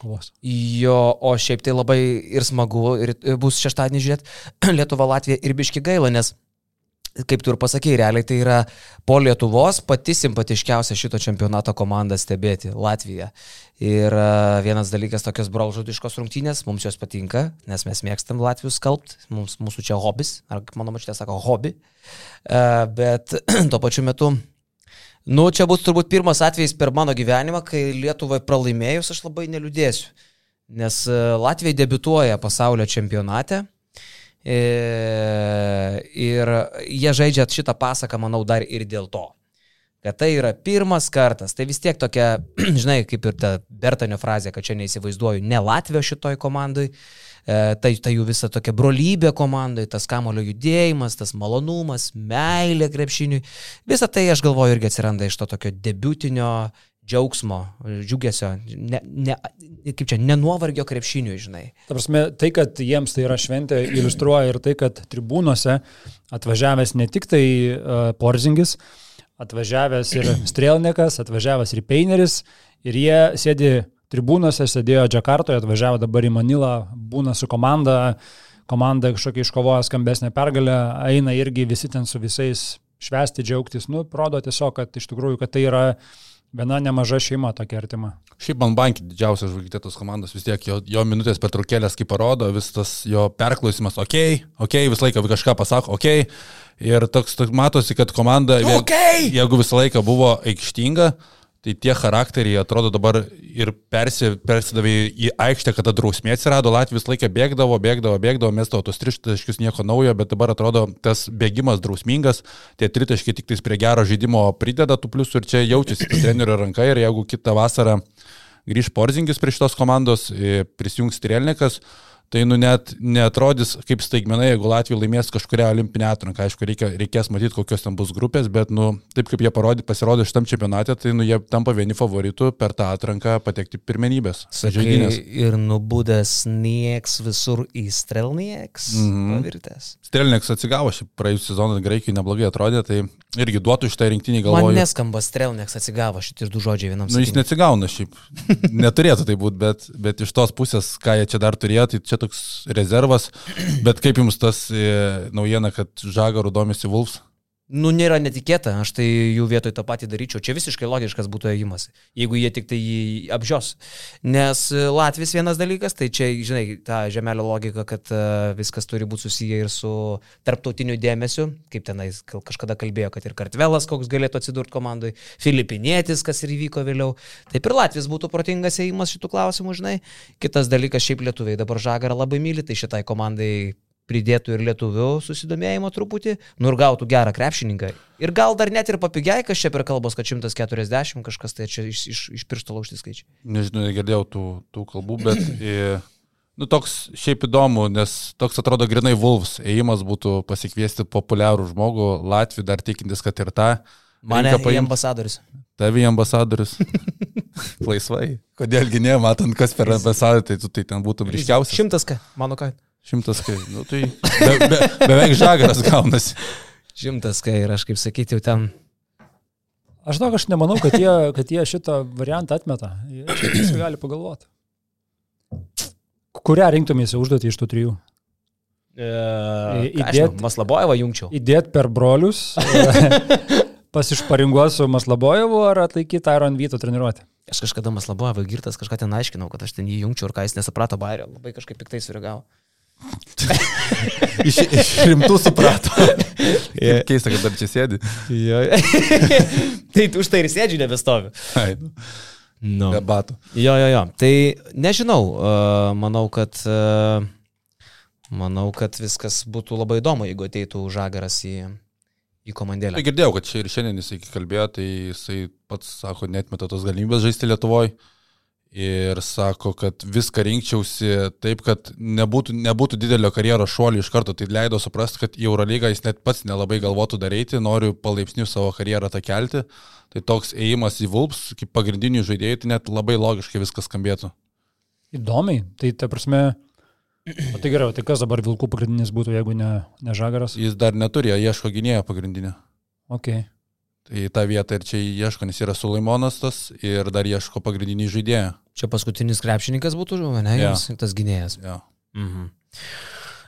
kovos. Jo, o šiaip tai labai ir smagu, ir bus šeštadienį žiūrėti Lietuva Latvija ir biški gaila, nes kaip tu ir pasakėjai, realiai tai yra po Lietuvos pati simpatiškiausia šito čempionato komanda stebėti - Latvija. Ir e, vienas dalykas tokios brolžudiškos rungtynės, mums jos patinka, nes mes mėgstam Latvijus skalbt, mums, mūsų čia hobis, ar mano mačtė sako hobi, e, bet tuo pačiu metu Nu, čia bus turbūt pirmas atvejis per mano gyvenimą, kai Lietuvai pralaimėjus aš labai neliūdėsiu. Nes e, Latvija debituoja pasaulio čempionate ir jie žaidžia šitą pasaką, manau, dar ir dėl to. kad tai yra pirmas kartas. Tai vis tiek tokia, žinai, kaip ir ta Bertanio frazė, kad čia neįsivaizduoju ne Latvijos šitoj komandai, e, tai, tai jų visa tokia brolybė komandai, tas kamulio judėjimas, tas malonumas, meilė krepšiniui. Visą tai, aš galvoju, irgi atsiranda iš to tokio debutinio džiaugsmo, džiugesio, ne, ne, kaip čia, nenuovargio krepšiniui, žinai. Ta prasme, tai, kad jiems tai yra šventė, iliustruoja ir tai, kad tribūnose atvažiavęs ne tik tai uh, Porzingis, atvažiavęs ir Strelnikas, atvažiavęs ir Peineris, ir jie sėdi tribūnose, sėdėjo Džakartoje, atvažiavo dabar į Manilą, būna su komanda, komanda kažkokia iškovoja skambesnę pergalę, eina irgi visi ten su visais švesti, džiaugtis, nu, rodo tiesiog, kad iš tikrųjų, kad tai yra Viena nemaža šeima tokia artima. Šiaip man bankį didžiausias žvaigždė tos komandos vis tiek, jo, jo minutės pertraukėlės kaip parodo, vis tas jo perklausimas, okei, okay, okei, okay, visą laiką kažką pasako, okei. Okay, ir toks, toks matosi, kad komanda, okay. jeigu visą laiką buvo aikštinga, Tai tie charakteriai atrodo dabar ir persi, persidavė į aikštę, kada drausmė atsirado, Latvijas laiką bėgdavo, bėgdavo, bėgdavo, mestavo tos tritaškius nieko naujo, bet dabar atrodo tas bėgimas drausmingas, tie tritaškiai tik tais prie gero žaidimo prideda tų pliusų ir čia jaučiasi trenerio ranka. Ir jeigu kitą vasarą grįž Porzingis prie šitos komandos, prisijungs Trielnikas, tai nu net netrodys kaip staigmenai, jeigu Latvija laimės kažkuria olimpinė atranka. Aišku, reikia, reikės matyti, kokios ten bus grupės, bet nu, taip kaip jie parodė, pasirodė šitam čempionate, tai nu, jie tampa vieni favoritų per tą atranką patekti pirmenybės. Žaidynės. Ir nubūdęs nieks visur į Strelnieks -hmm. pavirtęs. Strelnieks atsigavo šį praėjusią sezoną Graikijai neblogai atrodė, tai irgi duotų šitą rinktinį galvoju. Man neskamba Strelnieks atsigavo šitie du žodžiai vienam. Nu, jis neatsigauna šiaip. Neturėtų tai būti, bet, bet iš tos pusės, ką jie čia dar turėjo, tai čia toks rezervas, bet kaip jums tas e, naujiena, kad Žagarų domisi Vulfs? Nu, nėra netikėta, aš tai jų vietoj tą patį daryčiau. Čia visiškai logiškas būtų ėjimas, jeigu jie tik tai jį apžios. Nes e, Latvijas vienas dalykas, tai čia, žinai, ta žemelio logika, kad uh, viskas turi būti susiję ir su tarptautiniu dėmesiu, kaip tenais kažkada kalbėjo, kad ir Kartvelas koks galėtų atsidurti komandai, Filipinėtis, kas ir įvyko vėliau. Taip ir Latvijas būtų protingas ėjimas šitų klausimų, žinai. Kitas dalykas, šiaip lietuviai dabar žagarą labai myli, tai šitai komandai pridėtų ir lietuvių susidomėjimo truputį, nu ir gautų gerą krepšininką. Ir gal dar net ir papigiai, kas čia per kalbos, kad 140 kažkas tai čia iš, iš, iš piršto laužti skaičiai. Nežinau, negirdėjau tų, tų kalbų, bet nu, toks šiaip įdomu, nes toks atrodo grinai Vulfs, ėjimas būtų pasikviesti populiarų žmogų, Latvijų dar tikintis, kad ir tą. Mane paimti ambasadorius. Tavi ambasadorius. Laisvai. Kodėlgi ne, matant, kas per ambasadą, tai tu tai ten būtum ryškiausias. Šimtas ką, mano ką. Šimtas kai, nu tai be, be, beveik žagaras gaunasi. Šimtas kai ir aš kaip sakyti, jau ten. Aš žinau, aš nemanau, kad jie, kad jie šitą variantą atmeta. Jie čia gali pagalvoti. Kurią rinktumėsi užduotį iš tų trijų? E, įdėt, Maslabojevą jungčiau. Įdėt per brolius, pasišparinguos su Maslabojevu ar atlaikyti Iron Vyto treniruotę? Aš kažkada Maslabojevą girtas kažką ten aiškinau, kad aš ten jį jungčiau ir ką jis nesuprato Bairio, labai kažkaip piktai sureagavo. iš, iš rimtų suprato. yeah. Keista, kad dar čia sėdi. tai už tai ir sėdžiu nebestoviu. No. Be batų. Jo, jo, jo. Tai nežinau, uh, manau, kad, uh, manau, kad viskas būtų labai įdomu, jeigu ateitų žagaras į, į komandėlę. Tai girdėjau, kad čia ir šiandien jisai kalbėjo, tai jisai pats sako, netmeta tos galimybės žaisti Lietuvoje ir sako, kad viską rinkčiausi taip, kad nebūtų, nebūtų didelio karjeros šuolio iš karto. Tai leido suprasti, kad į Eurolygą jis net pats nelabai galvotų daryti, noriu palaipsniui savo karjerą tą kelti. Tai toks ėjimas į Vulps, kaip pagrindinių žaidėjų, tai net labai logiškai viskas skambėtų. Įdomiai, tai ta prasme, o tai gerai, tai kas dabar Vilkų pagrindinis būtų, jeigu ne, ne Žagaras? Jis dar neturėjo, ieško gynėjo pagrindinio. Okay. Tai tą vietą ir čia ieško, nes yra Sulaimonas tas ir dar ieško pagrindinį žaidėją. Čia paskutinis krepšininkas būtų, ne, ja. jums tas gynėjas. Ja. Mhm.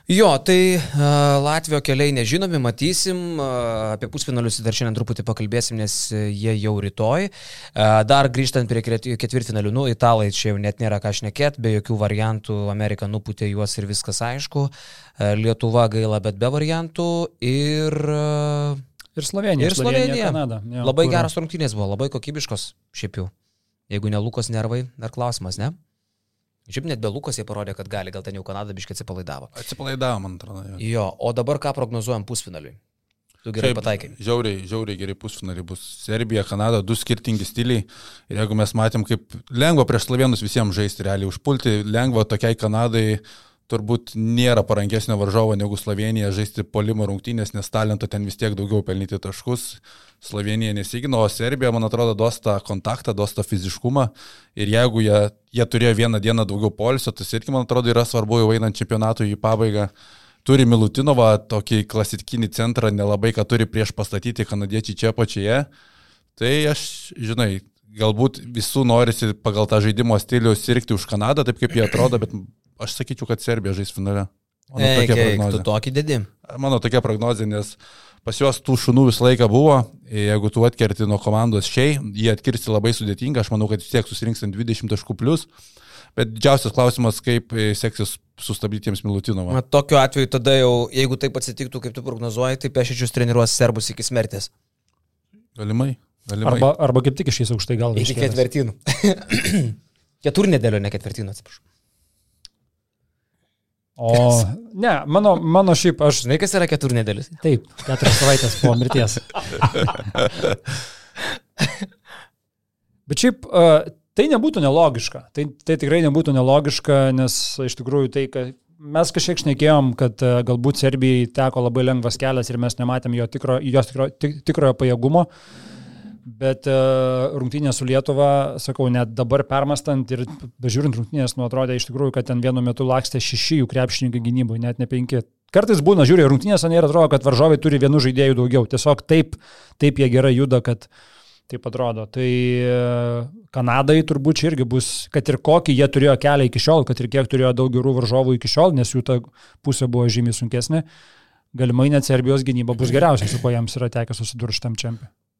Jo, tai uh, Latvijos keliai nežinomi, matysim, uh, apie pusfinalius dar šiandien truputį pakalbėsim, nes jie jau rytoj. Uh, dar grįžtant prie ketvirtfinalių, nu, italai čia jau net nėra ką šnekėti, be jokių variantų, Amerika nuputė juos ir viskas aišku, uh, Lietuva gaila, bet be variantų ir... Uh, Ir Slovenija. Ir Slovenija. Slovenija Kanada. Jo, labai kur... geros rungtynės buvo, labai kokybiškos šiaip jau. Jeigu ne Lukos nervai, dar klausimas, ne? Šiaip net be Lukos jie parodė, kad gali, gal ten jau Kanada biškai atsipalaidavo. Atsipalaidavo, man atrodo. Jo. jo, o dabar ką prognozuojam pusfinaliui? Tu gerai Šiaip pataikai. Žiauriai, žiauriai geri pusfinaliai bus. Serbija, Kanada, du skirtingi stiliai. Ir jeigu mes matėm, kaip lengva prieš slovenus visiems žaisti, realiai užpulti, lengva tokiai Kanadai turbūt nėra parankesnio varžovo negu Slovenija žaisti polimo rungtynės, nes talento ten vis tiek daugiau pelnyti taškus. Slovenija nesigino, o Serbija, man atrodo, dosta kontaktą, dosta fiziškumą. Ir jeigu jie, jie turėjo vieną dieną daugiau polisio, tas irgi, man atrodo, yra svarbu jau einant čempionatui į pabaigą. Turi Milutinovą, tokį klasikinį centrą, nelabai ką turi prieš pastatyti kanadiečiai čia pačioje. Tai aš, žinai, galbūt visų norisi pagal tą žaidimo stilių sirgti už Kanadą, taip kaip jie atrodo, bet aš sakyčiau, kad Serbija žais finale. Mano Eik, tokia eik, tu prognozė. tokį dedi. Mano tokia prognozė, nes pas juos tų šunų visą laiką buvo, jeigu tu atkerti nuo komandos šiai, jie atkirsti labai sudėtinga, aš manau, kad vis tiek susirinks ant 20 taškų plus, bet didžiausias klausimas, kaip e, seksis sustabdyti jiems Milutinovą. Tokiu atveju tada jau, jeigu taip atsitiktų, kaip tu prognozuoji, tai pešičius treniruos serbus iki smertės. Galimai, galimai. Arba, arba kaip tik išės aukštai galva. Iki iškėlęs. ketvirtynų. Keturnedėlio, ne ketvirtynų, atsiprašau. O, ne, mano, mano šiaip aš. Žinai, kas yra keturnedėlis? Taip, keturias savaitės po mirties. Bet šiaip uh, tai nebūtų nelogiška. Tai, tai tikrai nebūtų nelogiška, nes iš tikrųjų tai, kad mes kažkiek šnekėjom, kad uh, galbūt Serbijai teko labai lengvas kelias ir mes nematėm jo tikro, jos tikro, tik, tikrojo pajėgumo. Bet uh, rungtynė su Lietuva, sakau, net dabar permastant ir bežiūrint rungtynės, nu atrodė iš tikrųjų, kad ten vienu metu lakstė šeši jų krepšininkai gynyboje, net ne penki. Kartais būna, žiūri, rungtynės ir atrodo, kad varžovai turi vienų žaidėjų daugiau. Tiesiog taip, taip jie gerai juda, kad taip atrodo. Tai e, Kanadai turbūt čia irgi bus, kad ir kokį jie turėjo kelią iki šiol, kad ir kiek turėjo daug gerų varžovų iki šiol, nes jų ta pusė buvo žymiai sunkesnė, galimai net Serbijos gynyba bus geriausia, su kuo jiems yra tekę susidurti šitam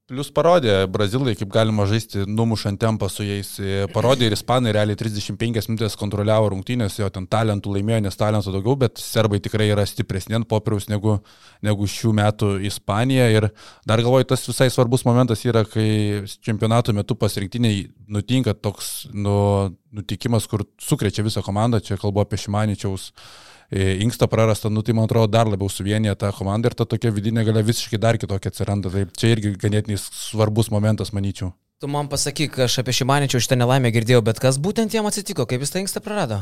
Plus parodė brazilai, kaip galima žaisti numušant tempą su jais. Parodė ir ispanai realiai 35 minutės kontroliavo rungtynės, jo ten talentų laimėjo, nes talentų daugiau, bet serbai tikrai yra stipresni ant popieriaus negu, negu šių metų Ispanija. Ir dar galvoju, tas visai svarbus momentas yra, kai čempionato metu pasirinktiniai nutinka toks nu, nutikimas, kur sukrečia visą komandą, čia kalbu apie Šimaničiaus inkstą prarastą, nu tai man atrodo dar labiau suvienyje tą komandą ir ta tokia vidinė galia visiškai dar kitokia atsiranda. Tai čia irgi ganėtinai svarbus momentas, manyčiau. Tu man pasakyk, aš apie Šimaničių šitą nelaimę girdėjau, bet kas būtent jam atsitiko, kaip jis tą inkstą prarado?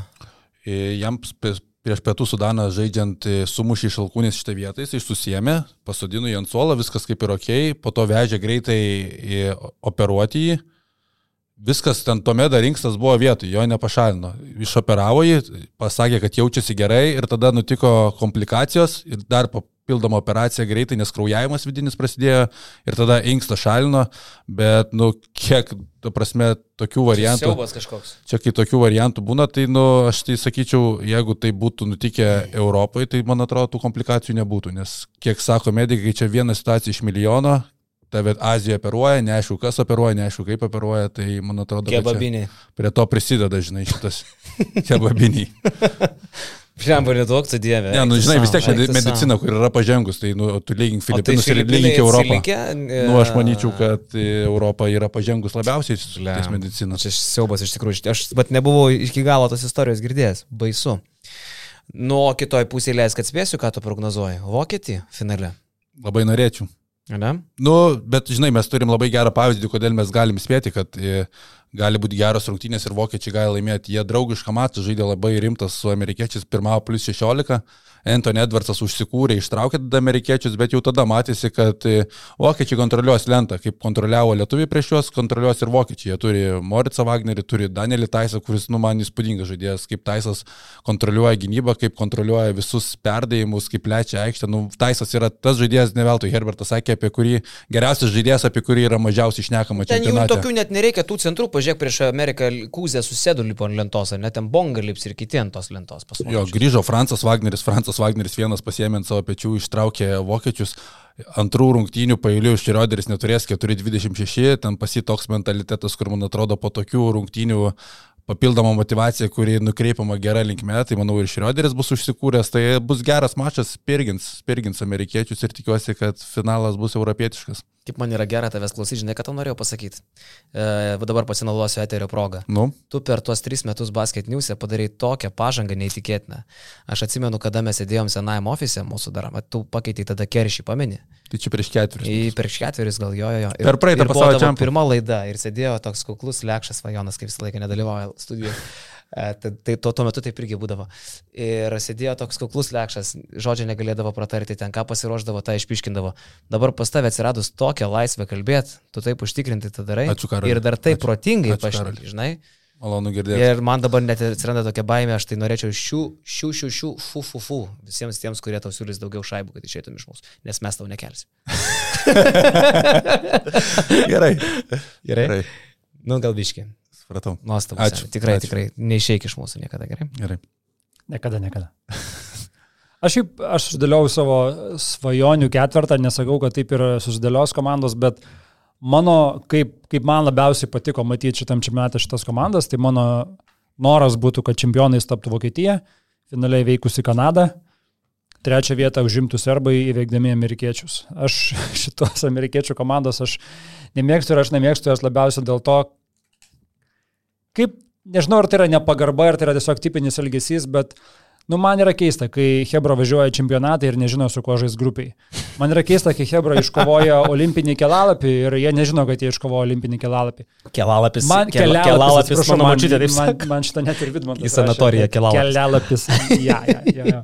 Jam prieš pietų Sudaną žaidžiant sumušį iš alkūnės šitą vietą, jis susijėmė, pasodino į ant suolą, viskas kaip ir ok, po to vežė greitai operuoti jį viskas ten tuomet dar rinkstas buvo vietoj, jo nepašalino. Išoperavo jį, pasakė, kad jaučiasi gerai ir tada nutiko komplikacijos ir dar papildoma operacija greitai, nes kraujavimas vidinis prasidėjo ir tada inkstą šalino, bet, nu, kiek, ta prasme, tokių variantų. Siaubas kažkoks. Čia kai tokių variantų būna, tai, nu, aš tai sakyčiau, jeigu tai būtų nutikę Europoje, tai, man atrodo, tų komplikacijų nebūtų, nes, kiek sako medikai, čia viena situacija iš milijono, tave Azijoje operuoja, neaišku, kas operuoja, neaišku, kaip operuoja, tai man atrodo, Kebabiniai. prie to prisideda, žinai, šitas kebabiniai. Šiam palėduok, tu dieve. Ne, nu, žinai, vis tiek medi- medicina, kur yra pažengus, tai, nu, tu lygink Filipinus ir lygink Europą. Nu, aš manyčiau, kad e, Europa yra pažengus labiausiai su ties medicina. Čia siaubas iš tikrųjų. Aš bet nebuvau iki galo tos istorijos girdėjęs. Baisu. Nu, o kitoj pusėje leis, kad spėsiu, ką tu prognozuoji. Vokietį finale. Labai norėčiau. Ne? Nu, bet žinai, mes turim labai gerą pavyzdį, kodėl mes galim spėti, kad e, gali būti geros rungtynės ir vokiečiai gali laimėti. Jie draugišką matą žaidė labai rimtas su amerikiečiais, pirmavo plus 16. Anthony Edwardsas užsikūrė, ištraukė tada amerikiečius, bet jau tada matėsi, kad e, vokiečiai kontroliuos lentą, kaip kontroliavo lietuviai prieš juos, kontroliuos ir vokiečiai. Jie turi Moritą Wagnerį, turi Danielį Taisą, kuris, nu, man įspūdingas žaidėjas, kaip Taisas kontroliuoja gynybą, kaip kontroliuoja visus perdėjimus, kaip lečia aikštę. Nu, Taisas yra tas žaidėjas, ne veltui Herbertas sakė, apie kurį geriausias žaidėjas, apie kurį yra mažiausiai išnekama čempionate. tokių net nereikia tų centrų, pažiūrėk prieš Ameriką Kūzę susėdo lipo ant lentos, ar net ten bonga lips ir kiti ant tos lentos pas mus. Jo, grįžo Francas Wagneris, Francas Wagneris vienas pasiemė ant savo pečių, ištraukė vokiečius. Antrų rungtynių pailių Šrioderis neturės 4-26, ten pasitoks mentalitetas, kur man atrodo po tokių rungtynių papildoma motivacija, kuri nukreipiama gera linkme, tai manau ir Šrioderis bus užsikūręs, tai bus geras mačas, spirgins, spirgins amerikiečius ir tikiuosi, kad finalas bus europietiškas. Kaip man yra gera tavęs klausyti, žinai, ką tau norėjau pasakyti. E, dabar pasinaudosiu eterio progą. Nu, Tu per tuos tris metus basket news'e padarai tokią pažangą neįtikėtiną. Aš atsimenu, kada mes sėdėjom senajam ofise mūsų dar, tu pakeitei tada keršį, pameni? Tai čia prieš ketverius. Į prieš ketveris gal jo, jo. jo. Per praeitą ir pasaulio čempionatą. Pirma laida ir sėdėjo toks kuklus lekšas Vajonas, kaip visą laiką nedalyvauja studijoje. Tai, tai tuo, tuo metu taip irgi būdavo. Ir sėdėjo toks kuklus lekšas, žodžio negalėdavo pratarti, ten ką pasiruoždavo, tą išpiškindavo. Dabar pas tavę atsiradus tokią laisvę kalbėti, tu taip užtikrinti tą darai. Ačiū, Karoli. Ir dar taip Ačiū. protingai Ačiū, Karoli. žinai. Malonu girdėti. Ir man dabar net atsiranda tokia baimė, aš tai norėčiau šių, šių, šių, šių, fu, fu, fu, visiems tiems, kurie tau siūlys daugiau šaibų, kad išeitum iš mūsų, nes mes tau nekelsim. Gerai. Gerai? Gerai. Nu, gal biški. Supratau. Nuostabu. Ačiū, Tikrai, ačiū. tikrai. Neišeik iš mūsų niekada, gerai? Gerai. Niekada, niekada. Aš, šiaip, aš susidėliau savo svajonių ketvirtą, nesakau, kad taip ir susidėlios komandos, bet mano, kaip, kaip man labiausiai patiko matyti šitam čempionate šitas komandas, tai mano noras būtų, kad čempionais taptų Vokietija, finaliai veikusi Kanada, trečią vietą užimtų serbai įveikdami amerikiečius. Aš šitos amerikiečių komandos aš nemėgstu ir aš nemėgstu jas labiausiai dėl to, kaip, nežinau, ar tai yra nepagarba, ar tai yra tiesiog tipinis elgesys, bet Nu, man yra keista, kai Hebra važiuoja į čempionatą ir nežino, su kuo žais grupiai. Man yra keista, kai Hebra iškovoja olimpinį kelalapį ir jie nežino, kad jie iškovojo olimpinį kelalapį. Kelalapis. Man kel- kelalapis, kelalapis atsiprašau, mano man, močiutė, taip man, sakė. man šitą net ir Vidmantas. Į sanatoriją kelalapis. Kelalapis. Ja, ja, ja, ja.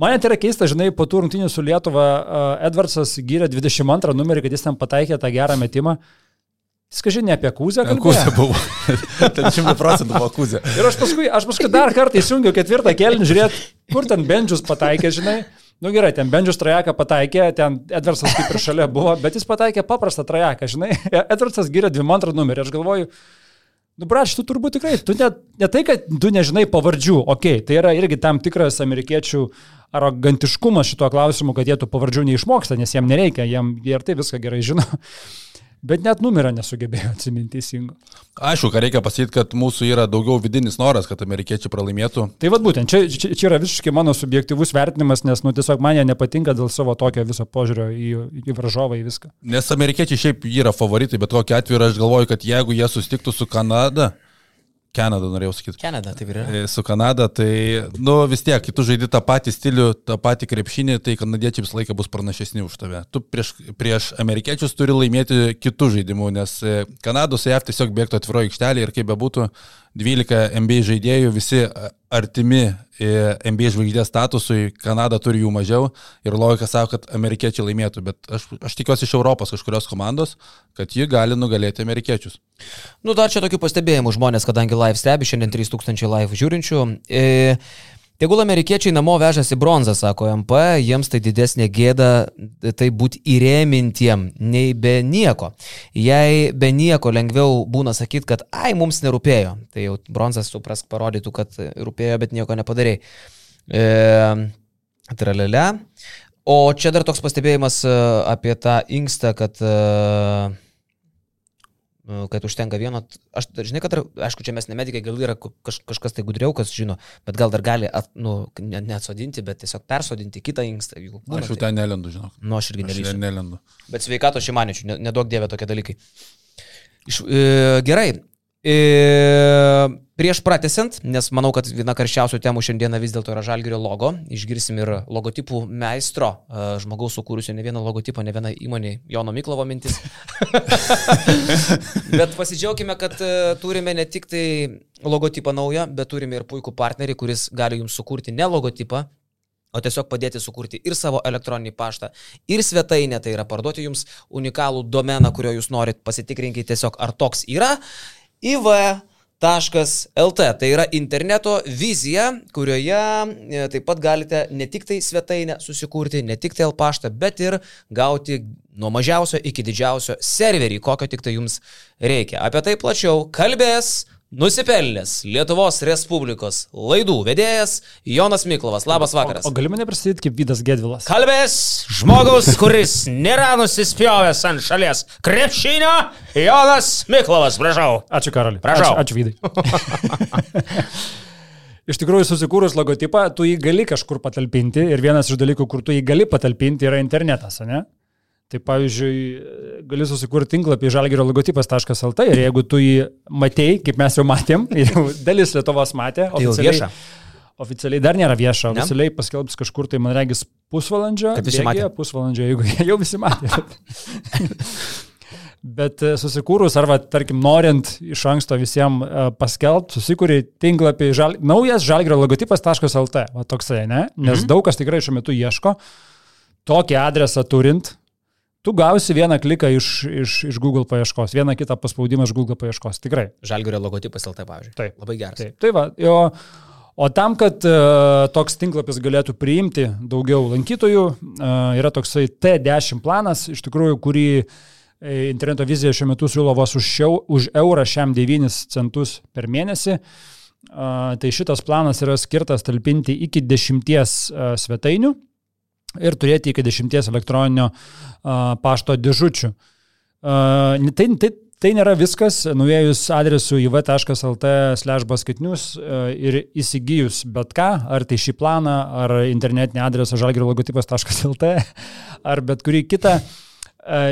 Man net yra keista, žinai, po tų rungtynių su Lietuva uh, Edvardsas gyrė 22 numerį, kad jis ten pataikė tą gerą metimą. Jis kažkaip ne apie kūzę Kūzė kalbėjo. buvo. Ten 100 procentų buvo kūzė. Ir aš paskui, aš paskui dar kartą įsijungiau ketvirtą kėlinį, žiūrėt, kur ten Bendžius pataikė, žinai. Nu gerai, ten Bendžius trajeką pataikė, ten Edvardsas kaip ir šalia buvo, bet jis pataikė paprastą trajeką, žinai. Edvardsas gyrė 22 numerį, aš galvoju, nu brač, tu turbūt tikrai, tu ne, ne tai, kad tu nežinai pavardžių, okei, okay, tai yra irgi tam tikras amerikiečių arogantiškumas šituo klausimu, kad jie tų pavardžių neišmoksta, nes jiem nereikia, jiem jie ir tai viską gerai žino. Bet net numerio nesugebėjo atsiminti teisingo. Aišku, ką reikia pasakyti, kad mūsų yra daugiau vidinis noras, kad amerikiečiai pralaimėtų. Tai vad būtent, čia, čia, čia yra visiškai mano subjektivus vertinimas, nes, nu, tiesiog man jie nepatinka dėl savo tokio viso požiūrio į, į varžovą, į viską. Nes amerikiečiai šiaip yra favoritai, bet kokiu atveju aš galvoju, kad jeigu jie sustiktų su Kanada, Kanada norėjau sakyti. Kanada, taip yra. E, Su Kanada, tai, nu vis tiek, kai tu žaidži tą patį stilių, tą patį krepšinį, tai kanadiečiai visą laiką bus pranašesni už tave. Tu prieš, prieš amerikiečius turi laimėti kitų žaidimų, nes e, Kanados JAV tiesiog bėgtų atviro aikštelį ir kaip bebūtų, 12 NBA žaidėjų, visi a- artimi NBA žvaigždės statusui, Kanada turi jų mažiau ir logika sako, kad amerikiečiai laimėtų, bet aš, aš tikiuosi iš Europos kažkurios komandos, kad ji gali nugalėti amerikiečius. Nu, dar čia tokių pastebėjimų žmonės, kadangi live stebi, šiandien 3000 live žiūrinčių. E, Tegul amerikiečiai namo vežasi bronzą, sako MP, jiems tai didesnė gėda tai būti įrėmintiem nei be nieko. Jei be nieko lengviau būna sakyti, kad ai, mums nerūpėjo, tai jau bronzas suprask parodytų, kad rūpėjo, bet nieko nepadarėjai. E, tralele. O čia dar toks pastebėjimas e, apie tą inkstą, kad e, kad užtenka vieno, aš žinai, kad, aišku, čia mes ne medikai, gal yra kaž, kažkas tai gudriau, kas žino, bet gal dar gali, at, nu, ne, neatsodinti, bet tiesiog persodinti kitą inkstą, jeigu būna. Aš jau tai- ten nelendu, žinok. Nu, aš irgi Aš nelendu. Bet sveikato šimaničių, ne- nedaug dievė tokie dalykai. Iš, e, gerai. E, prieš pratesant, nes manau, kad viena karščiausių temų šiandieną vis dėlto yra Žalgirio logo. Išgirsim ir logotipų meistro, e, žmogaus sukūrusio ne vieną logotipą, ne vieną įmonį, Jono Miklovo mintis. bet pasidžiaugime, kad e, turime ne tik tai logotipą naują, bet turime ir puikų partnerį, kuris gali jums sukurti ne logotipą, o tiesiog padėti sukurti ir savo elektroninį paštą, ir svetainę, tai yra parduoti jums unikalų domeną, kurio jūs norit, pasitikrinkite tiesiog, ar toks yra. iv.lt tai yra interneto vizija, kurioje e, taip pat galite ne tik tai svetainę susikurti, ne tik tai L paštą, bet ir gauti nuo mažiausio iki didžiausio serverį, kokio tik tai jums reikia. Apie tai plačiau kalbės Nusipelnęs Lietuvos Respublikos laidų vedėjas Jonas Miklovas. Labas vakaras. O, o gali mane pristatyti kaip Vydas Gedvilas? Kalbės žmogus, kuris nėra nusispjovęs ant šalies krepšinio, Jonas Miklovas, prašau. Ačiū, Karali. Prašau. Ačiū, ačiū Vydai. Iš tikrųjų, susikūrus logotipą, tu jį gali kažkur patalpinti ir vienas iš dalykų, kur tu jį gali patalpinti, yra internetas, ne? Tai pavyzdžiui, gali susikurti tinklapį žalgerio logotipas.lt ir jeigu tu jį matėjai, kaip mes jau matėm, jau dalis Lietuvos matė, Tai oficialiai, vieša. oficialiai dar nėra vieša, Ne? oficialiai paskelbs kažkur tai, man regis, pusvalandžio. Kad visi bėgyje, matė. Pusvalandžio, jeigu jau visi matė. Bet e, susikūrus, arba tarkim, norint iš anksto visiems paskelbti, susikūrė tinklapį žal... naujas žalgerio logotipas.lt, va toksai, ne? Nes mhm. daug kas tikrai šiuo metu ieško. Tokį adresą turint, tu gausi vieną kliką iš, iš, iš Google paieškos, vieną kitą paspaudimą iš Google paieškos. Tikrai. Žalgirio logotipas LT, pavyzdžiui. Taip. Labai geras. Taip, tai va, jo, o tam, kad uh, toks tinklapis galėtų priimti daugiau lankytojų, uh, yra toksai T10 planas, iš tikrųjų, kurį e, interneto vizija šiuo metu siūlo vos už, šiau, už eurą šiam 9 centus per mėnesį. Uh, tai šitas planas yra skirtas talpinti iki 10 uh, svetainių ir turėti iki 10 elektroninio pašto dėžučių. Tai, tai, tai nėra viskas. Nuėjus adresu iv.lt/basketinius ir įsigijus bet ką, ar tai šį planą, ar internetinį adresą žalgerio logotipas.lt, ar bet kurį kitą,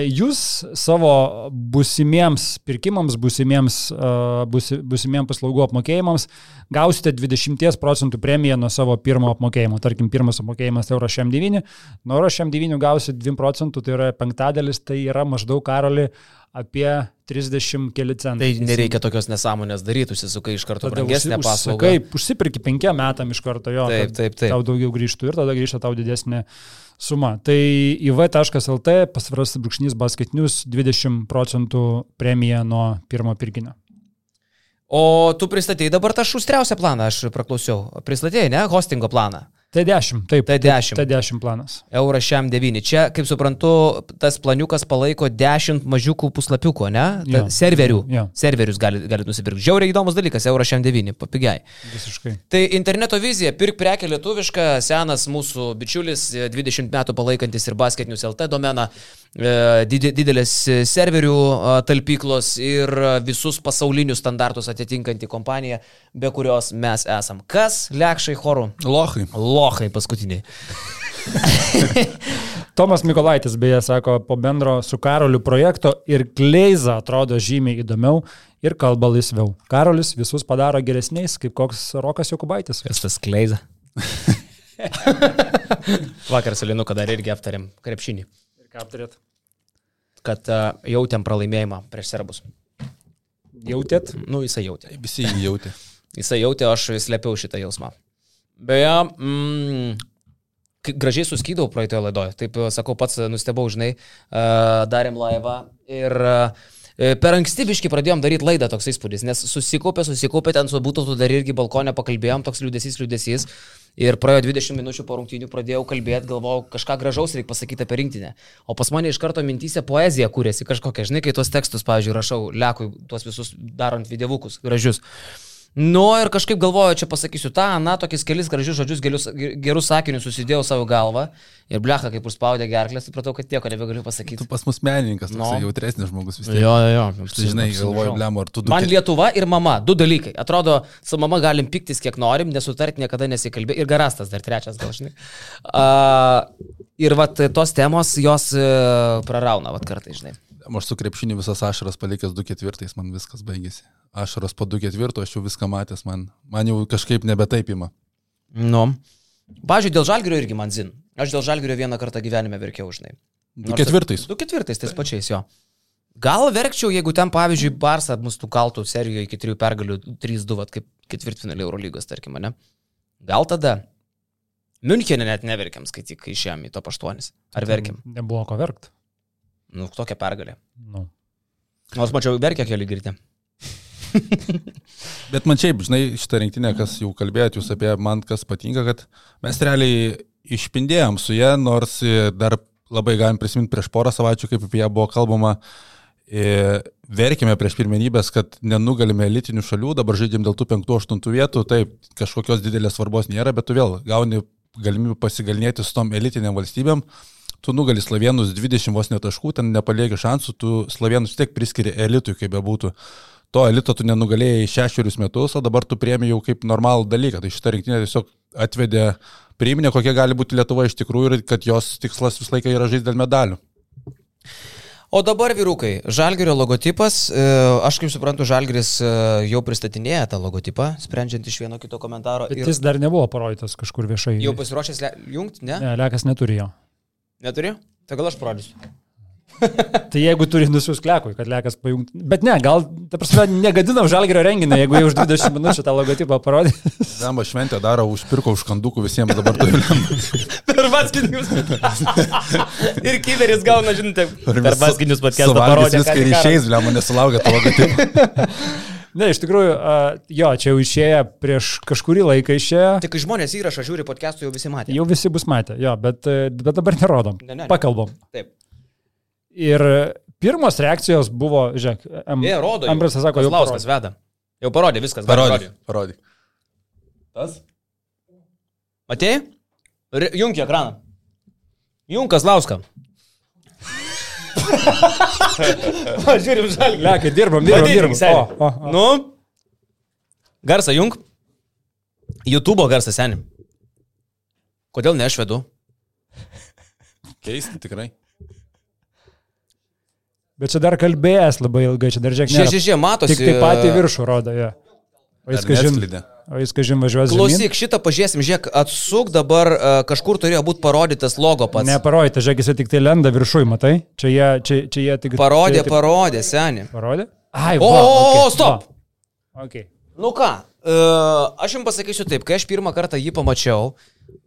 jūs savo busimiems pirkimams, busimiems, e, busi, busimiems paslaugų apmokėjimams gausite 20 procentų premiją nuo savo pirmo apmokėjimo. Tarkim, pirmas apmokėjimas euro šiam 9, nuo euro šiam 9 gausit 2 procentų, tai yra penktadalis, tai yra maždaug karoli apie 30 keli centai. Tai nereikia tokios nesąmonės daryti, užsisukai iš karto Tada brangesnę užsi- paslaugą. Užsisakai, užsipirki penkiam metam iš karto jo. Taip, taip, taip. Tau daugiau grįžtų ir tada grįžta tau didesnė suma. Tai iv.lt pasvaras brūkšnys basketinius 20 procentų premija nuo pirmo pirkinio. O tu pristatėjai dabar tą šustriausią planą, aš praklausiau. Pristatėjai, ne, hostingo planą. T10, taip. T10. T10 planas. Eurą šiam 9. Čia, kaip suprantu, tas planiukas palaiko 10 mažiukų puslapiukų, ne? Ta, Jo. serverių. Jo. Serverius galite gali nusipirkti. Žiauriai įdomus dalykas, eurą šiam 9, papigiai. Visiškai. Tai interneto vizija, pirk prekę lietuvišką, senas mūsų bičiulis, e, 20 metų palaikantis ir basketinius LT domeną, e, dide- didelės e, serverių e, talpyklos ir e, visus pasaulinius standartus atitinkanti kompanija, be kurios mes esam. Kas? Lekšai chorų. Lohai. Lohai paskutiniai. Tomas Mikolaitis beje sako, po bendro su Karoliu projekto ir Kleiza atrodo žymiai įdomiau ir kalba laisviau. Karolis visus padaro geresniais, kaip koks Rokas Jokubaitis. Kas tas kleiza? Vakar su Linu, kada irgi aptarėm krepšinį, Ir ką aptarėt? kad uh, jautėm pralaimėjimą prieš serbus. Jautėt? Nu, jisai jautė. Visi jį jautė. Jisai jautė, aš slėpiau šitą jausmą. Beje, mm, gražiai suskydau praeitoje laidoje. Taip e, sakau, pats nustebau, žinai, e, darėm laivą ir e, per ankstybiškai pradėjom daryti laidą toks įspūdis, nes susikaupė, susikaupė ten su būtų dar irgi balkonė pakalbėjom, toks liūdėsys, liūdėsys. Ir praėjo 20 minučių po rungtynių pradėjau kalbėti, galvojau, kažką gražaus reikia pasakyti apie rinktinę. O pas mane iš karto mintysė poezija kūrėsi kažkokia, žinai, kai tuos tekstus, pavyzdžiui, rašau, lekui, tuos visus darant videovukus gražius. Nu ir kažkaip galvoju, čia pasakysiu tą, na, tokius kelis gražius žodžius, gerus, gerus sakinius susidėjau savo galvą ir blecha, kaip užspaudė gerklę, supratau, kad tieko nebegaliu Tu pasakyti. pas mus menininkas, No. toks jautresnis žmogus vis tiek. Jo, jo, jo. Tai žinai, galvoju, blem, ar tu du Man Lietuva ir mama, du dalykai. Atrodo, su mama galim piktis kiek norim, nesutarti niekada nesikalbė. Ir garastas dar trečias, gal žinai. Uh, ir vat tos temos, jos uh, prarauna, vat kartai, žinai. Aš su krepšiniu visas ašaras palikęs 2 ketvirtais, man viskas baigėsi. Ašaras po 2 ketvirto, aš jau viską matęs, man, man jau kažkaip nebe taip ima. Nu. Pavyzdžiui, dėl žalgerio irgi man zin. Aš dėl žalgerio vieną kartą gyvenime verkiau, žinai. 2 ketvirtais. Du ketvirtais, tais pačiais jo. Gal verkčiau, jeigu ten, pavyzdžiui, Barsa mus tų kaltų serijoje iki trijų pergalių 3-2, vat kaip ketvirtfinalį Eurolygos, tarkim, ne? Gal tada. Münchenė net neverkiam, skaityk, kai išėjom į top 8. Ar verkiam? Nebuvo ko verkt. Nu, tokia pergalė. Nu. Nors mačiau, verkia keli girti. Bet man šiaip, žinai, šitą rinktinę, kas jau kalbėjot jūs apie man, kas patinka, kad mes realiai išpindėjom su ją, nors dar labai galim prisiminti prieš porą savaičių, kaip apie ją buvo kalbama. Verkime prieš pirmenybės, kad nenugalime elitinių šalių, dabar žaidžiam dėl tų 5-8 vietų, taip, kažkokios didelės svarbos nėra, bet tu vėl gauni galimybę pasigalinėti su tom elitiniam valstybėm, tu nugali slovenus 20 vos netaškų, ten nepalieki šansų, tu slovenus tiek priskiri elitui, kaip bebūtų. To elito tu nenugalėjai šešerius metus, o dabar tu priemi jau kaip normalų dalyką. Tai šitą rinktinę tiesiog atvedė, priiminė, kokia gali būti Lietuva iš tikrųjų ir kad jos tikslas visą laiką yra žaisti dėl medalių. O dabar, vyrukai, Žalgerio logotipas, e, aš kaip suprantu, Žalgeris e, jau pristatinėja tą logotipą, sprendžiant iš vieno kito komentaro. Bet ir jis dar nebuvo parodytas kažkur viešai. Jau pasiruošęs le- jungti, ne? Ne, Lekas neturi jo. Neturi? Tai gal aš parodysiu. Tai jeigu turi nusius klekui, kad Lekas pajungti. Bet ne, gal, ta prasme, negadinam Žalgerio renginį, jeigu jau už 20 minučių tą logotipą parodė. Zamba šventę daro, užpirko už kandukų visiems dabar turiu lemą. Per vaskinius. ir kiberis gauna, žinote, per vaskinius Suvalgys parodė. viską išeis, lemą nesulaukia to logotipą. Ne, iš tikrųjų, a, jo, čia jau išėję prieš kažkurį laiką išėję. Tik žmonės įrašą žiūri podcastų, jau visi matė. Jau visi bus matę, jo, bet, e, bet dabar nerodom. Ne, ne, ne. Pakalbam. Taip. Ir pirmos reakcijos buvo, žiūrėk, Am, Jie rodo. Ambrasas sako, jau parodė. veda. Jau parodė viskas. parodyt. Parodyk. Tas? Matėjai? Į ekraną. Junkas Lauska. o, žiūrim žalį. Lekai, dirbam, dirbam, dirbam. seni. O, o, o. Nu. Garsą jung. YouTube garsą senim. Kodėl ne aš vedu? Keisti tikrai. Bet čia dar kalbėjęs labai ilgai, čia dar žiūrėk, Šie, nėra. šie, šie, matosi. Tik tai patį viršų rodo, jo. O jis, kažin, o jis, kažin, važiuos žemyn. Klausyk, šitą pažiūrėsim, žiūrėk, atsuk dabar uh, kažkur turėjo būti parodytas logo pats. Neparodė, žiūrėk, jis tik tai lenda viršui, matai? Čia jie, čia, čia jie tik... Parodė, čia tik- parodė, seniai. Parodė? Ai, O, va, o, o, stop! va. Okay. Nu ką, uh, aš jums pasakysiu taip, kai aš pirmą kartą jį pamačiau,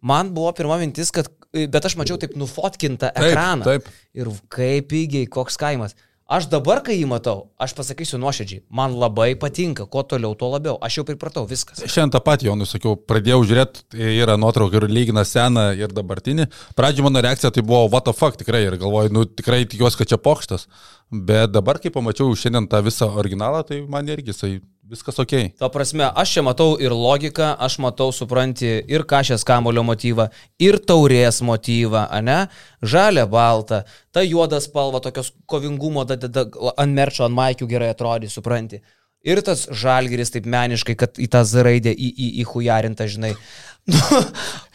man buvo pirma mintis, kad, bet aš mačiau taip nufotkintą Taip, ekraną. taip. Ir kaip pigiai, koks kaimas. Aš dabar, kai jį matau, aš pasakysiu nuoširdžiai, man labai patinka, kuo toliau, tuo labiau. Aš jau pripratau, viskas. Šiandien tą patį jau nusakiau, pradėjau žiūrėti, tai yra nuotrauka ir lygina seną ir dabartinį. Pradžio mano reakcija tai buvo what the fuck tikrai ir galvoju, nu tikrai tikiuosi, kad čia pokštas. Bet dabar, kai pamačiau šiandien tą visą originalą, tai man irgi jisai viskas ok. Ta prasme, aš čia matau ir logiką, aš matau, supranti, ir kažės kamulio motyvą, ir taurės motyvą, ane? Žalia, balta, ta juoda spalva, tokios kovingumo, da, da, da, ant merčio, ant maikių gerai atrodys, supranti. Ir tas žalgeris taip meniškai, kad į tą Z raidę į, į, įhujarintą, žinai. Nu,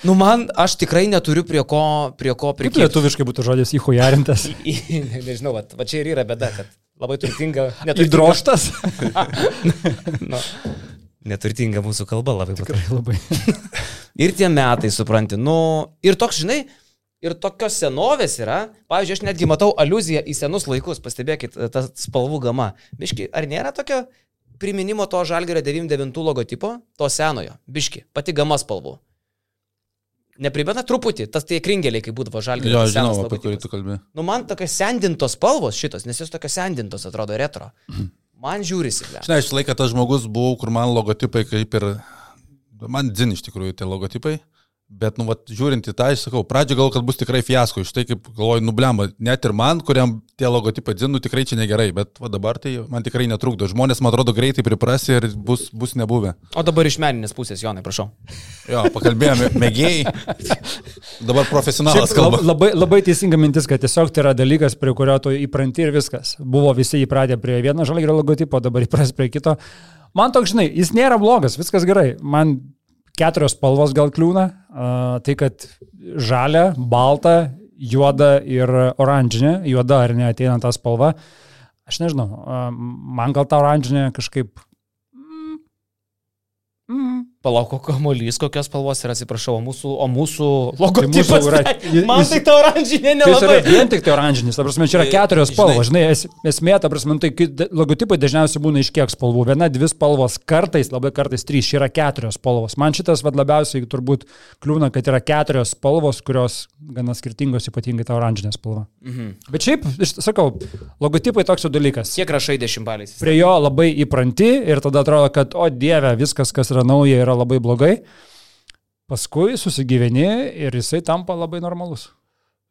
nu, man, aš tikrai neturiu prie ko, prie ko Kaip prikėti. lietuviškai būtų žodis įhujarintas? Ne, nežinau, va, va čia ir yra bėda, kad labai turtinga. Įdroštas? nu, neturtinga mūsų kalba labai pat. Tikrai labai. Ir tie metai, supranti, nu, ir toks, žinai, ir tokios senovės yra, pavyzdžiui, aš netgi matau aluziją į senus laikus, pastebėkit, ta spalvų gama. Biški, ar nėra tokio priminimo to žalgerio 99 logotipo, to senojo, biški, pati gama spalvų. Neprimena truputį, tas tie kringeliai, kai būdavo žalgerio. Jo, žinau, apie kurį tu kalbė. Nu, man tokios sendintos spalvos šitos, nes jos tokios sendintos atrodo retro. Man žiūrisi. Žinai, aš laiką tas žmogus buvau, kur man logotipai kaip ir... Man dzin iš tikrųjų tie logotipai. Bet, nu, vat, žiūrint į tą, aš sakau, pradžio gal, kad bus tikrai fiasko, iš tai kaip galvoju, nublemba, net ir man, kuriam tie logotipai dzin, nu tikrai čia negerai, bet va, dabar tai man tikrai netrukdo. Žmonės, man atrodo, greitai pripras ir bus, bus nebuvę. O dabar iš meninės pusės, Jonai, prašau. Jo, pakalbėjome, mėgėjai. Dabar profesionalas kalba. lab- Labai, labai teisinga mintis, kad tiesiog tai yra dalykas, prie kurio tu įpranti ir viskas. Buvo visi įpratę prie vieno žalgerio logotipo, dabar įpras prie kito. Man toks, žinai, jis nėra blogas, viskas gerai. Man keturios spalvos gal kliūna. Tai, kad žalia, balta, juoda ir oranžinė, juoda ar ne ateina ta spalva. Aš nežinau, man gal ta oranžinė kažkaip... Mm, mm, Palauk, kamuolys, kokios spalvos yra, atsiprašau, o mūsų, o mūsų logotipas. mūsų yra- tai- Man tai ta oranžinė Tai nelabai. vien tik tai oranžinis, ta prasme, čia yra keturios Žinai- spalvos, žinai, es, esmė, ta prasme, tai kai de- logotipai dažniausiai būna iš kiek spalvų, viena, dvi spalvos, kartais, labai kartais trys, čia yra keturios spalvos. Man šitas vad labiausiai turbūt kliūna, kad yra keturios spalvos, kurios gana skirtingos, ypatingai ta oranžinė spalva. Mhm. Bet šiaip, sakau, logotipai toks jau dalykas. Kiek rašai dešimtbaliais? Prie jo labai įpranti ir tada atrodo, kad, o dieve, viskas, kas yra nauja, yra labai blogai. Paskui susigyveni ir jisai tampa labai normalus.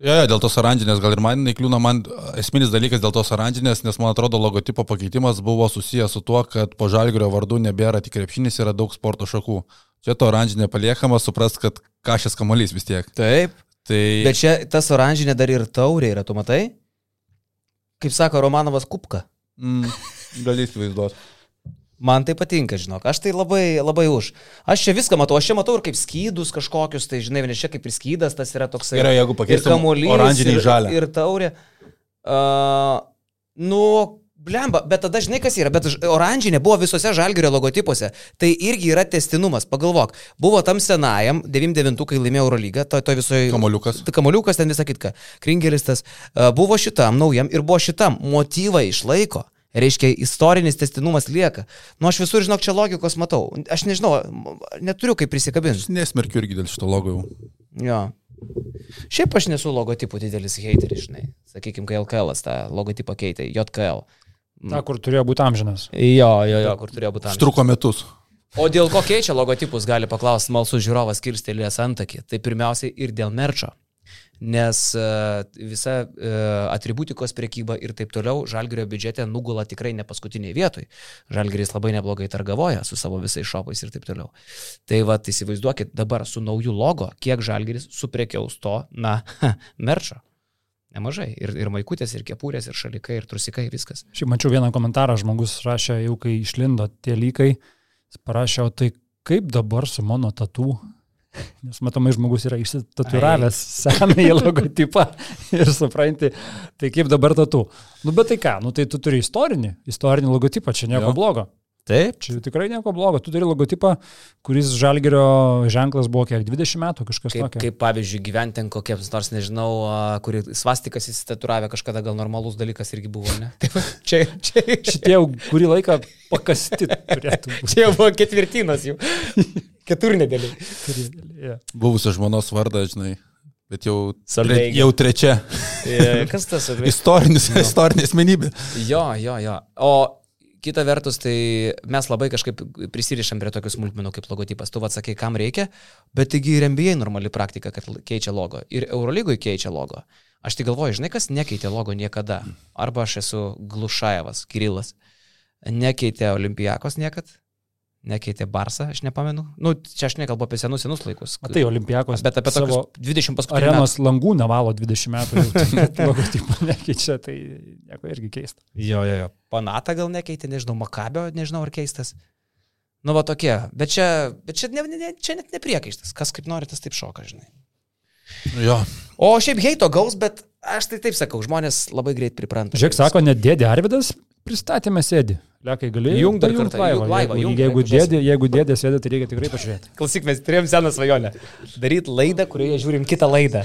Jo, jo, dėl tos oranžinės, gal ir man nekliūna, man esminis dalykas dėl tos oranžinės, nes man atrodo logotipo pakeitimas buvo susijęs su tuo, kad po žalgrio vardu nebėra tik krepšinis, yra daug sporto šakų. Čia to oranžinė paliekama, suprast, kad kažkas kamuolys vis tiek. Taip. Tai Bet čia tas oranžinė dar ir taurė yra, tu matai? Kaip sako Romanovas Kupka. mm, gali įsivaizduoti. Man tai patinka, žinok, aš tai labai, labai už. Aš čia viską matau, aš čia matau ir kaip skydus kažkokius, tai žinai, nes čia kaip ir skydas, tas yra toksai. Gerai, jeigu ir pakeistum kamuolys, oranžinį ir, žalę. ir taurė. Uh, Nu, Blemba, bet tada žinai, kas yra, bet oranžinė buvo visose žalgerio logotipuose. Tai irgi yra testinumas, pagalvok. Buvo tam senajam, 99, kai laimėjo Eurolygą, to, to visoje... Kamoliukas. Kamoliukas ten visą kitką. Kringelis tas. a, Buvo šitam naujam ir buvo šitam. Motyvai išlaiko. Reiškia, istorinis testinumas lieka. Nu, aš visur, žinok, čia logikos matau. Aš nežinau, neturiu kaip prisikabinti. Nesmerkiu irgi dėl šito logo jau. Jo. Šiaip aš nesu logotipų didelis hateris, žinai. Sakykime, kai LKL tą logotipą keitė, JKL. Ta, kur turėjo būti amžinas. Jo, jo, jo, kur turėjo būti. amžius. Užtruko metus. O dėl ko keičia logotipus, gali paklausti malsus žiūrovas kirstelės antakį. Tai pirmiausiai ir dėl merčio. Nes uh, visa uh, atributikos priekyba ir taip toliau žalgerio biudžete nugula tikrai ne paskutiniai vietoj. Žalgeris labai neblogai targavoja su savo visais šopais ir taip toliau. Tai va, įsivaizduokit dabar su nauju logo, kiek žalgeris suprekiaus to, na, merčio. Nemažai. Ir, ir maikutės, ir kepurės, ir šalikai, ir trusikai, viskas. Šiaip mačiau vieną komentarą, žmogus rašė, jau kai išlindo tie lygai, o tai kaip dabar su mano tatu? Nes matomai žmogus yra išsitatuiravęs senąjį logotipą ir supranti, tai kaip dabar tatu. Nu bet tai ką, nu tai tu turi istorinį, istorinį logotipą, čia nieko Jo. blogo. Taip. Čia tikrai nieko blogo. Tu turi logotipą, kuris žalgerio ženklas buvo kiek 20 metų, kažkas Kaip, tokio. kaip pavyzdžiui, gyventi ten kokiems nors, nežinau, a, kuri svastikas įsitatuiravę kažkada gal normalus dalykas irgi buvo, ne? Taip, čia, čia, Šitie jau kurį laiką pakasti turėtų būti. čia jau buvo ketvirtinas jų. Keturnedėlį. Yeah. Buvusio žmonos vardą, žinai. Bet jau, tre, jau trečia. Kas tas? Istorinis, istorinė asmenybė. Jo, jo, jo. O kita vertus, tai mes labai kažkaip prisirišam prie tokių smulkmenų kaip logotipas. Tu atsakai, kam reikia, bet taigi ir MBA normali praktika, kad keičia logo. Ir Eurolygoj keičia logo. Aš tik galvoju, žinai, kas nekeitė logo niekada. Arba aš esu Glušaevas, Kirilas. Nekeitė Olimpijakos niekad. Nekeitė Barsą, aš nepamenu. Nu, čia aš nekalbu apie senus, senus laikus. Tai Olimpijakos. Bet apie savo 20 paskutinių arenos langų nevalo 20 metų. jau, tai kad Logotipą nekeičia, tai nieko irgi keista. Jo, jo, jo. Panata gal nekeitė, nežinau, Makabio, nežinau, ar keistas. Nu, va tokie. Bet čia, bet čia, ne, ne, čia net nepriekaištas. Kas kaip nori, tas taip šoka, žinai. Jo. O šiaip heito gaus, bet aš tai taip sakau, žmonės labai greit pripranta. Žiūrėk, sako, net dėdė Arvidas pristatėme sėdi. Lekai gali Jung dar kartą, laivą. laivą, Jeigu, jung, jeigu, jeigu dėdė, jeigu dėdė sėdi, tai reikia tikrai pažiūrėti. Klausyk, mes turėjom seną svajonę. Daryti laidą, kurioje žiūrim kitą laidą.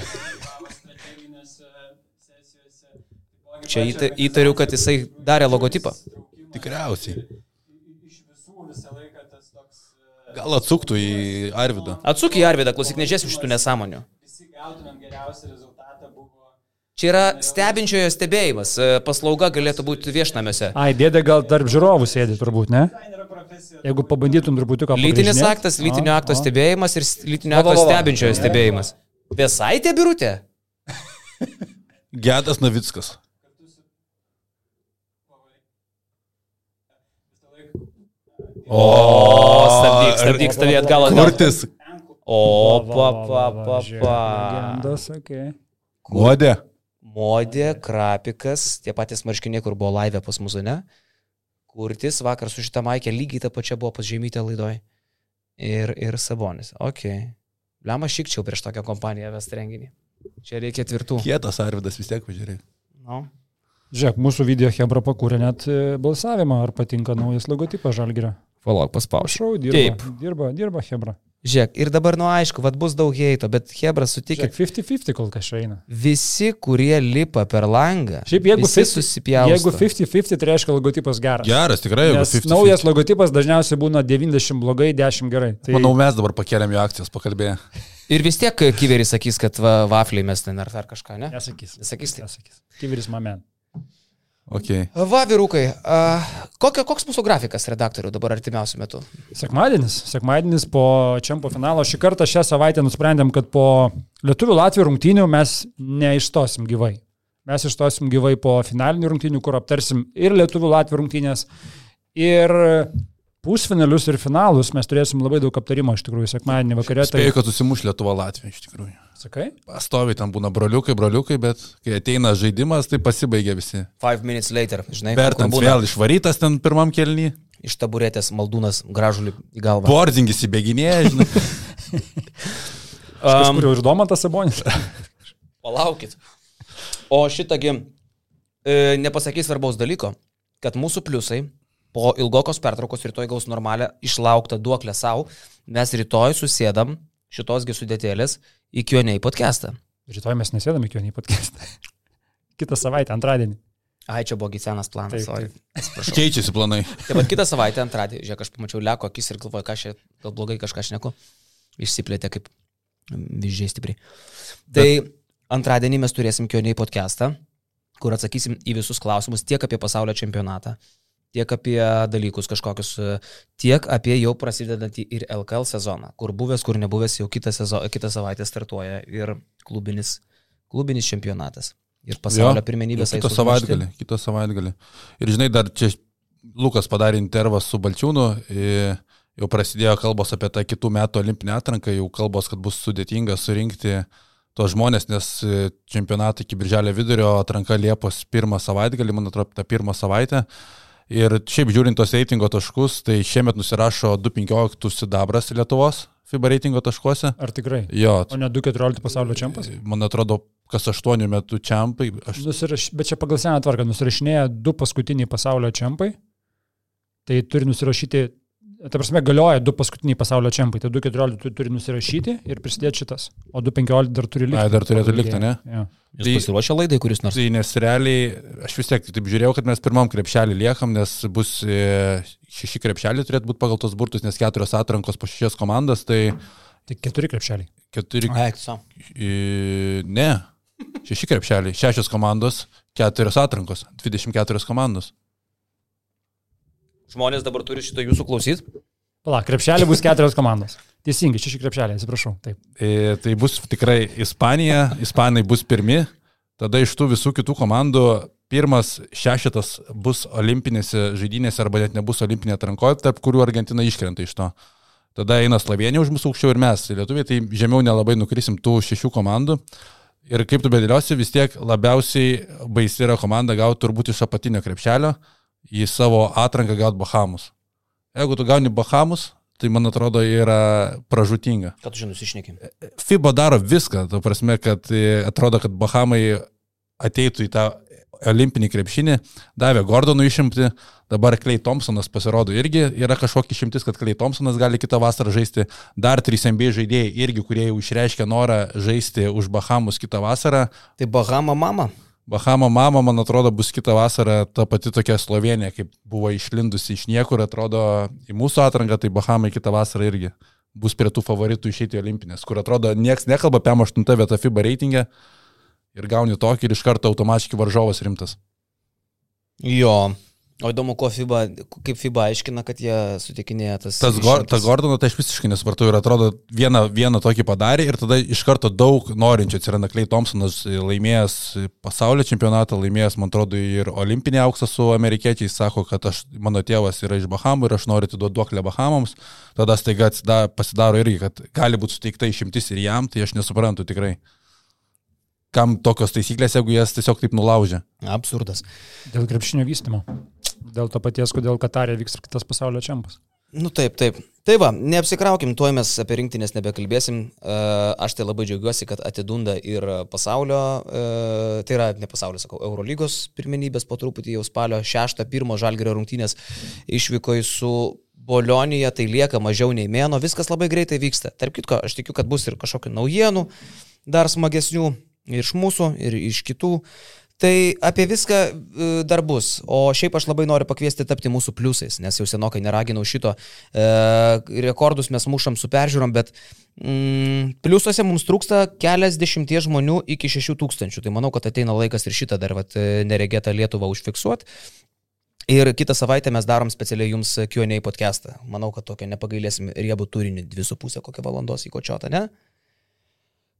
Čia įta- įtariu, kad jisai darė logotipą. Tikriausiai. Gal atsuktų į Arvidą. Atsuk į Arvidą, klausyk, nežiūrėsim šitų nesąmonių. Čia yra stebinčiojo stebėjimas. E, Paslauga galėtų būti viešnamiuose. Ai, dėdė gal tarp žiūrovų sėdi turbūt, ne? Jeigu pabandytum truputį ką Lytinis aktas, lytinio akto stebėjimas ir lytinio akto stebinčiojo stebėjimas. Vėsaitė birutė? Gedas Navickas. O, stabdyk, stabdyk, stabdyk atgal atgal. Kurtis. O, pa, pa, pa, pa. Legendos, okay. Modė. Modė, Krapikas, tie patys marškiniai, kur buvo laivė pas mūsų, ne? Kurtis vakar su šitą maikę lygiai tą pačią buvo pas žemytę laidoj. Ir, ir Sabonis. Ok. Lema šikčiau prieš tokią kompaniją vest renginį. Čia reikia tvirtų. Kietas Arvidas vis tiek pažiūrėjai. No. Žiūrėk, mūsų video Hebra pakūrė net e, balsavimą, ar patinka naujas logotipas Žalgirio. Palauk, paspaušiu. Prašau, dirba. Taip. Dirba, dirba Hebra. Žiūrėk, ir dabar, nu aišku, vad bus daug heito, bet Hebra, sutikit, Žiūrėk, 50-50 kol kas eina. visi, kurie lipa per langą, Šiaip jeigu visi 50 susipjausto. Jeigu 50-50, tai reiškia logotipas geras. Geras, tikrai, jeigu Nes 50. naujas logotipas dažniausiai būna 90 blogai, 10 gerai. Tai Manau, mes dabar pakeliam jų akcijas, pakalbėję. Ir vis tiek kiveris sakys, kad va, vafliai mes ten ar, ar kažką, ne? nesakys. Nesakys tai. Nesakys. Kiveris mamen. Okay. Va, vyrukai, a, kokio, koks mūsų grafikas redaktorių dabar artimiausių metų? Sekmadienis. Sekmadienis po čempio finalo. Šį kartą šią savaitę nusprendėm, kad po Lietuvių Latvijų rungtynių mes neišstosim gyvai. Mes išstosim gyvai po finalinių rungtynių, kur aptarsim ir Lietuvių Latvijų rungtynės, ir pusfinalius, ir finalus. Mes turėsim labai daug aptarimo iš tikrųjų sekmadienį vakarė. Tai kad susimuš Lietuva Latvija iš tikrųjų. Sakai? Pastoviai ten būna broliukai, broliukai, bet kai ateina žaidimas, tai pasibaigia visi. Five minutes later, žinai, Bertans kur būna vėl išvarytas ten pirmam kelnį. iš taburetės maldūnas gražulį į galvą. Borzingis įbėginėja, žinai. Kažkur jau ir Domantas Sabonis. Palaukit. O šitągi e, nepasakys svarbaus dalyko, kad mūsų pliusai po ilgokos pertraukos rytoj gaus normalią išlauktą duoklę savo, mes rytoj susėdam šitosgi sudėtėlės į Kioniai podcastą. Rytoj mes nesėdam iki jo nei podcastą. Kitą savaitę, antradienį. Ai, čia buvo senas planas, Taip, taip. Keičiasi planai. Taip pat kitą savaitę, antradienį, žiūrėk, aš pamačiau leko akis ir galvoju, ką čia, gal blogai kažką šneku, išsiplėtė kaip vyzdžiai stipriai. Tai antradienį mes turėsim Kioniai podcastą, kur atsakysim į visus klausimus tiek apie pasaulio čempionatą, tiek apie dalykus kažkokius, tiek apie jau prasidedantį ir LKL sezoną, kur buvęs, kur nebuvęs, jau kitą, sezo, kitą savaitę startuoja ir klubinis, klubinis čempionatas. Ir pasaulio pirmenybės. Kitą savaitgalį. Kitą savaitgalį. Ir žinai, dar čia Lukas padarė intervą su Balčiūnu. i- Jau prasidėjo kalbos apie tą kitų metų olimpinę atranką, jau kalbos, kad bus sudėtinga surinkti tos žmonės, nes čempionatą iki birželio vidurio atranka Liepos pirmą savaitgalį, man atrodo, tą pirmą savaitę. Ir šiaip žiūrint tos reitingo taškus, tai šiemet nusirašo 2.15 sidabras Lietuvos FIBA reitingo taškuose. Ar tikrai? Jo, O ne 2.14 pasaulio čempas? man atrodo, kas 8 metų čempai. Aš Nusiraš... Bet čia pagal seną tvarką nusirašinėja du paskutiniai pasaulio čempai. Tai turi nusirašyti, ta prasme, galioja du paskutiniai pasaulio čempai. Tai 2.14 tu turi nusirašyti ir prisidėti šitas. O 2.15 dar turi likti. Ai, dar turėtų likti, ne? Jo. Jūs pasiruošę laidai, kuris nors. Tai nes realiai, aš vis tiek taip žiūrėjau, kad mes pirmam krepšelį liekam, nes bus e, šeši krepšeliai turėtų būti pagal tos burtus, nes keturios atrankos po šešias komandas, tai Tai keturi krepšeliai. keturi... Aikso. E, ne, šeši krepšeliai, šešios komandos, keturios atrankos, 24 komandos. Žmonės dabar turi šitą jūsų klausyti. Pala, krepšeliai bus keturios komandos. Teisingai, šeši krepšeliai, atsiprašau. Taip. E, tai bus tikrai Ispanija, Ispanai bus pirmi, tada iš tų visų kitų komandų pirmas šešetas bus olimpinėse žaidynėse arba net nebus olimpinė atrankoje, tarp kurių Argentina iškrenta iš to. Tada eina Slovenija už mūsų aukščiau ir mes, lietuviai, tai žemiau nelabai nukrisim tų šešių komandų. Ir kaip tu bedėliosi, vis tiek labiausiai baisi yra komanda gauti turbūt iš apatinio krepšelio į savo atranką gauti Bahamus. Jeigu tu gauni Bahamus, tai man atrodo yra pražutinga. Kad tu žinai, nusišnekim. FIBA daro viską, ta prasme, kad e, atrodo, kad Bahamai ateitų į tą olimpinį krepšinį, davė Gordonų išimti, dabar Klei Thompsonas pasirodo irgi yra kažkokia išimtis, kad Klei Thompsonas gali kitą vasarą žaisti, dar 3 MB žaidėjai irgi, kurie jau išreiškė norą žaisti už Bahamus kitą vasarą. Tai Bahama mama. Bahamo mama, man atrodo, bus kitą vasarą ta pati tokia Slovenija, kaip buvo išlindusi iš niekur, atrodo, į mūsų atranką, tai Bahamai kitą vasarą irgi bus prie tų favoritų išeiti į olimpinės, kur atrodo, nieks nekalba apie 8 vietą FIBA reitingę ir gauni tokį ir iš karto automatiškai varžovas rimtas. Jo. O įdomu, FIBA, kaip FIBA aiškina, kad jie sutikinėja tas... Tas išimtis. ta Gordono, tai aš visiškai nesupratau ir atrodo, vieną, vieną tokį padarė ir tada iš karto daug norinčių atsiranda Klei Thompsonas, laimėjęs pasaulio čempionatą, laimėjęs, man atrodo, ir olimpinį auksą su amerikiečiais, sako, kad aš, mano tėvas yra iš Bahamų ir aš noriu atiduoti duoklę Bahamams, tada staiga pasidaro irgi, kad gali būti suteikta išimtis ir jam, tai aš nesuprantu tikrai. Kam tokios taisyklės, jeigu jas tiesiog taip nulaužia? Absurdas. Dėl krepšinio vystimo. Dėl to paties, kodėl Katarė vyks ir kitas pasaulio čempas. Nu taip, taip. Tai va, neapsikraukim, tuo mes apie rinktinės nebekalbėsim. E, Aš tai labai džiaugiuosi, kad atidunda ir pasaulio, e, tai yra ne pasaulio, sakau, Eurolygos pirmenybės po truputį jau spalio 6-1 žalgerio rungtynės išvyko į su Bolionija, tai lieka mažiau nei mėno, viskas labai greitai vyksta. Tarp kitko, aš tikiu, kad bus ir kažkokių naujienų, dar smagesnių iš mūsų, ir iš kitų. Tai apie viską e, dar bus. O šiaip aš labai noriu pakviesti tapti mūsų pliusais, nes jau senokai neraginau šito. E, rekordus mes mušam su peržiūrom, bet mm, pliusuose mums trūksta kelias dešimties žmonių iki šešių tūkstančių. Tai manau, kad ateina laikas ir šitą dar vat, e, neregėtą Lietuvą užfiksuoti. Ir kitą savaitę mes darom specialiai jums Q&A podcastą. Manau, kad tokio nepagailėsim riebų turinį dvi su pusę kokią valandos į kočiotą, ne?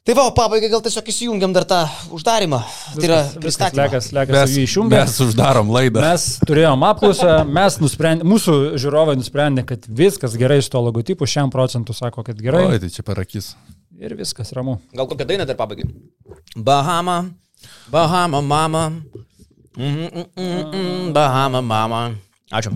Tai va, pabaigai gal tiesiog įsijungiam dar tą uždarimą. Tai yra pristatymą. Lekas, lekas, jį išjungė. mes uždarom laidą. Mes turėjom apklausą, mes nusprendė, mūsų žiūrovai nusprendė, kad viskas gerai su to logotipu, šiam procentu sako, kad gerai. Oi, tai čia per akis. Ir viskas ramu. Gal kokią dainą dar pabaigai? Bahama, Bahama mama. Mm -mm -mm -mm, Bahama mama. Ačiū.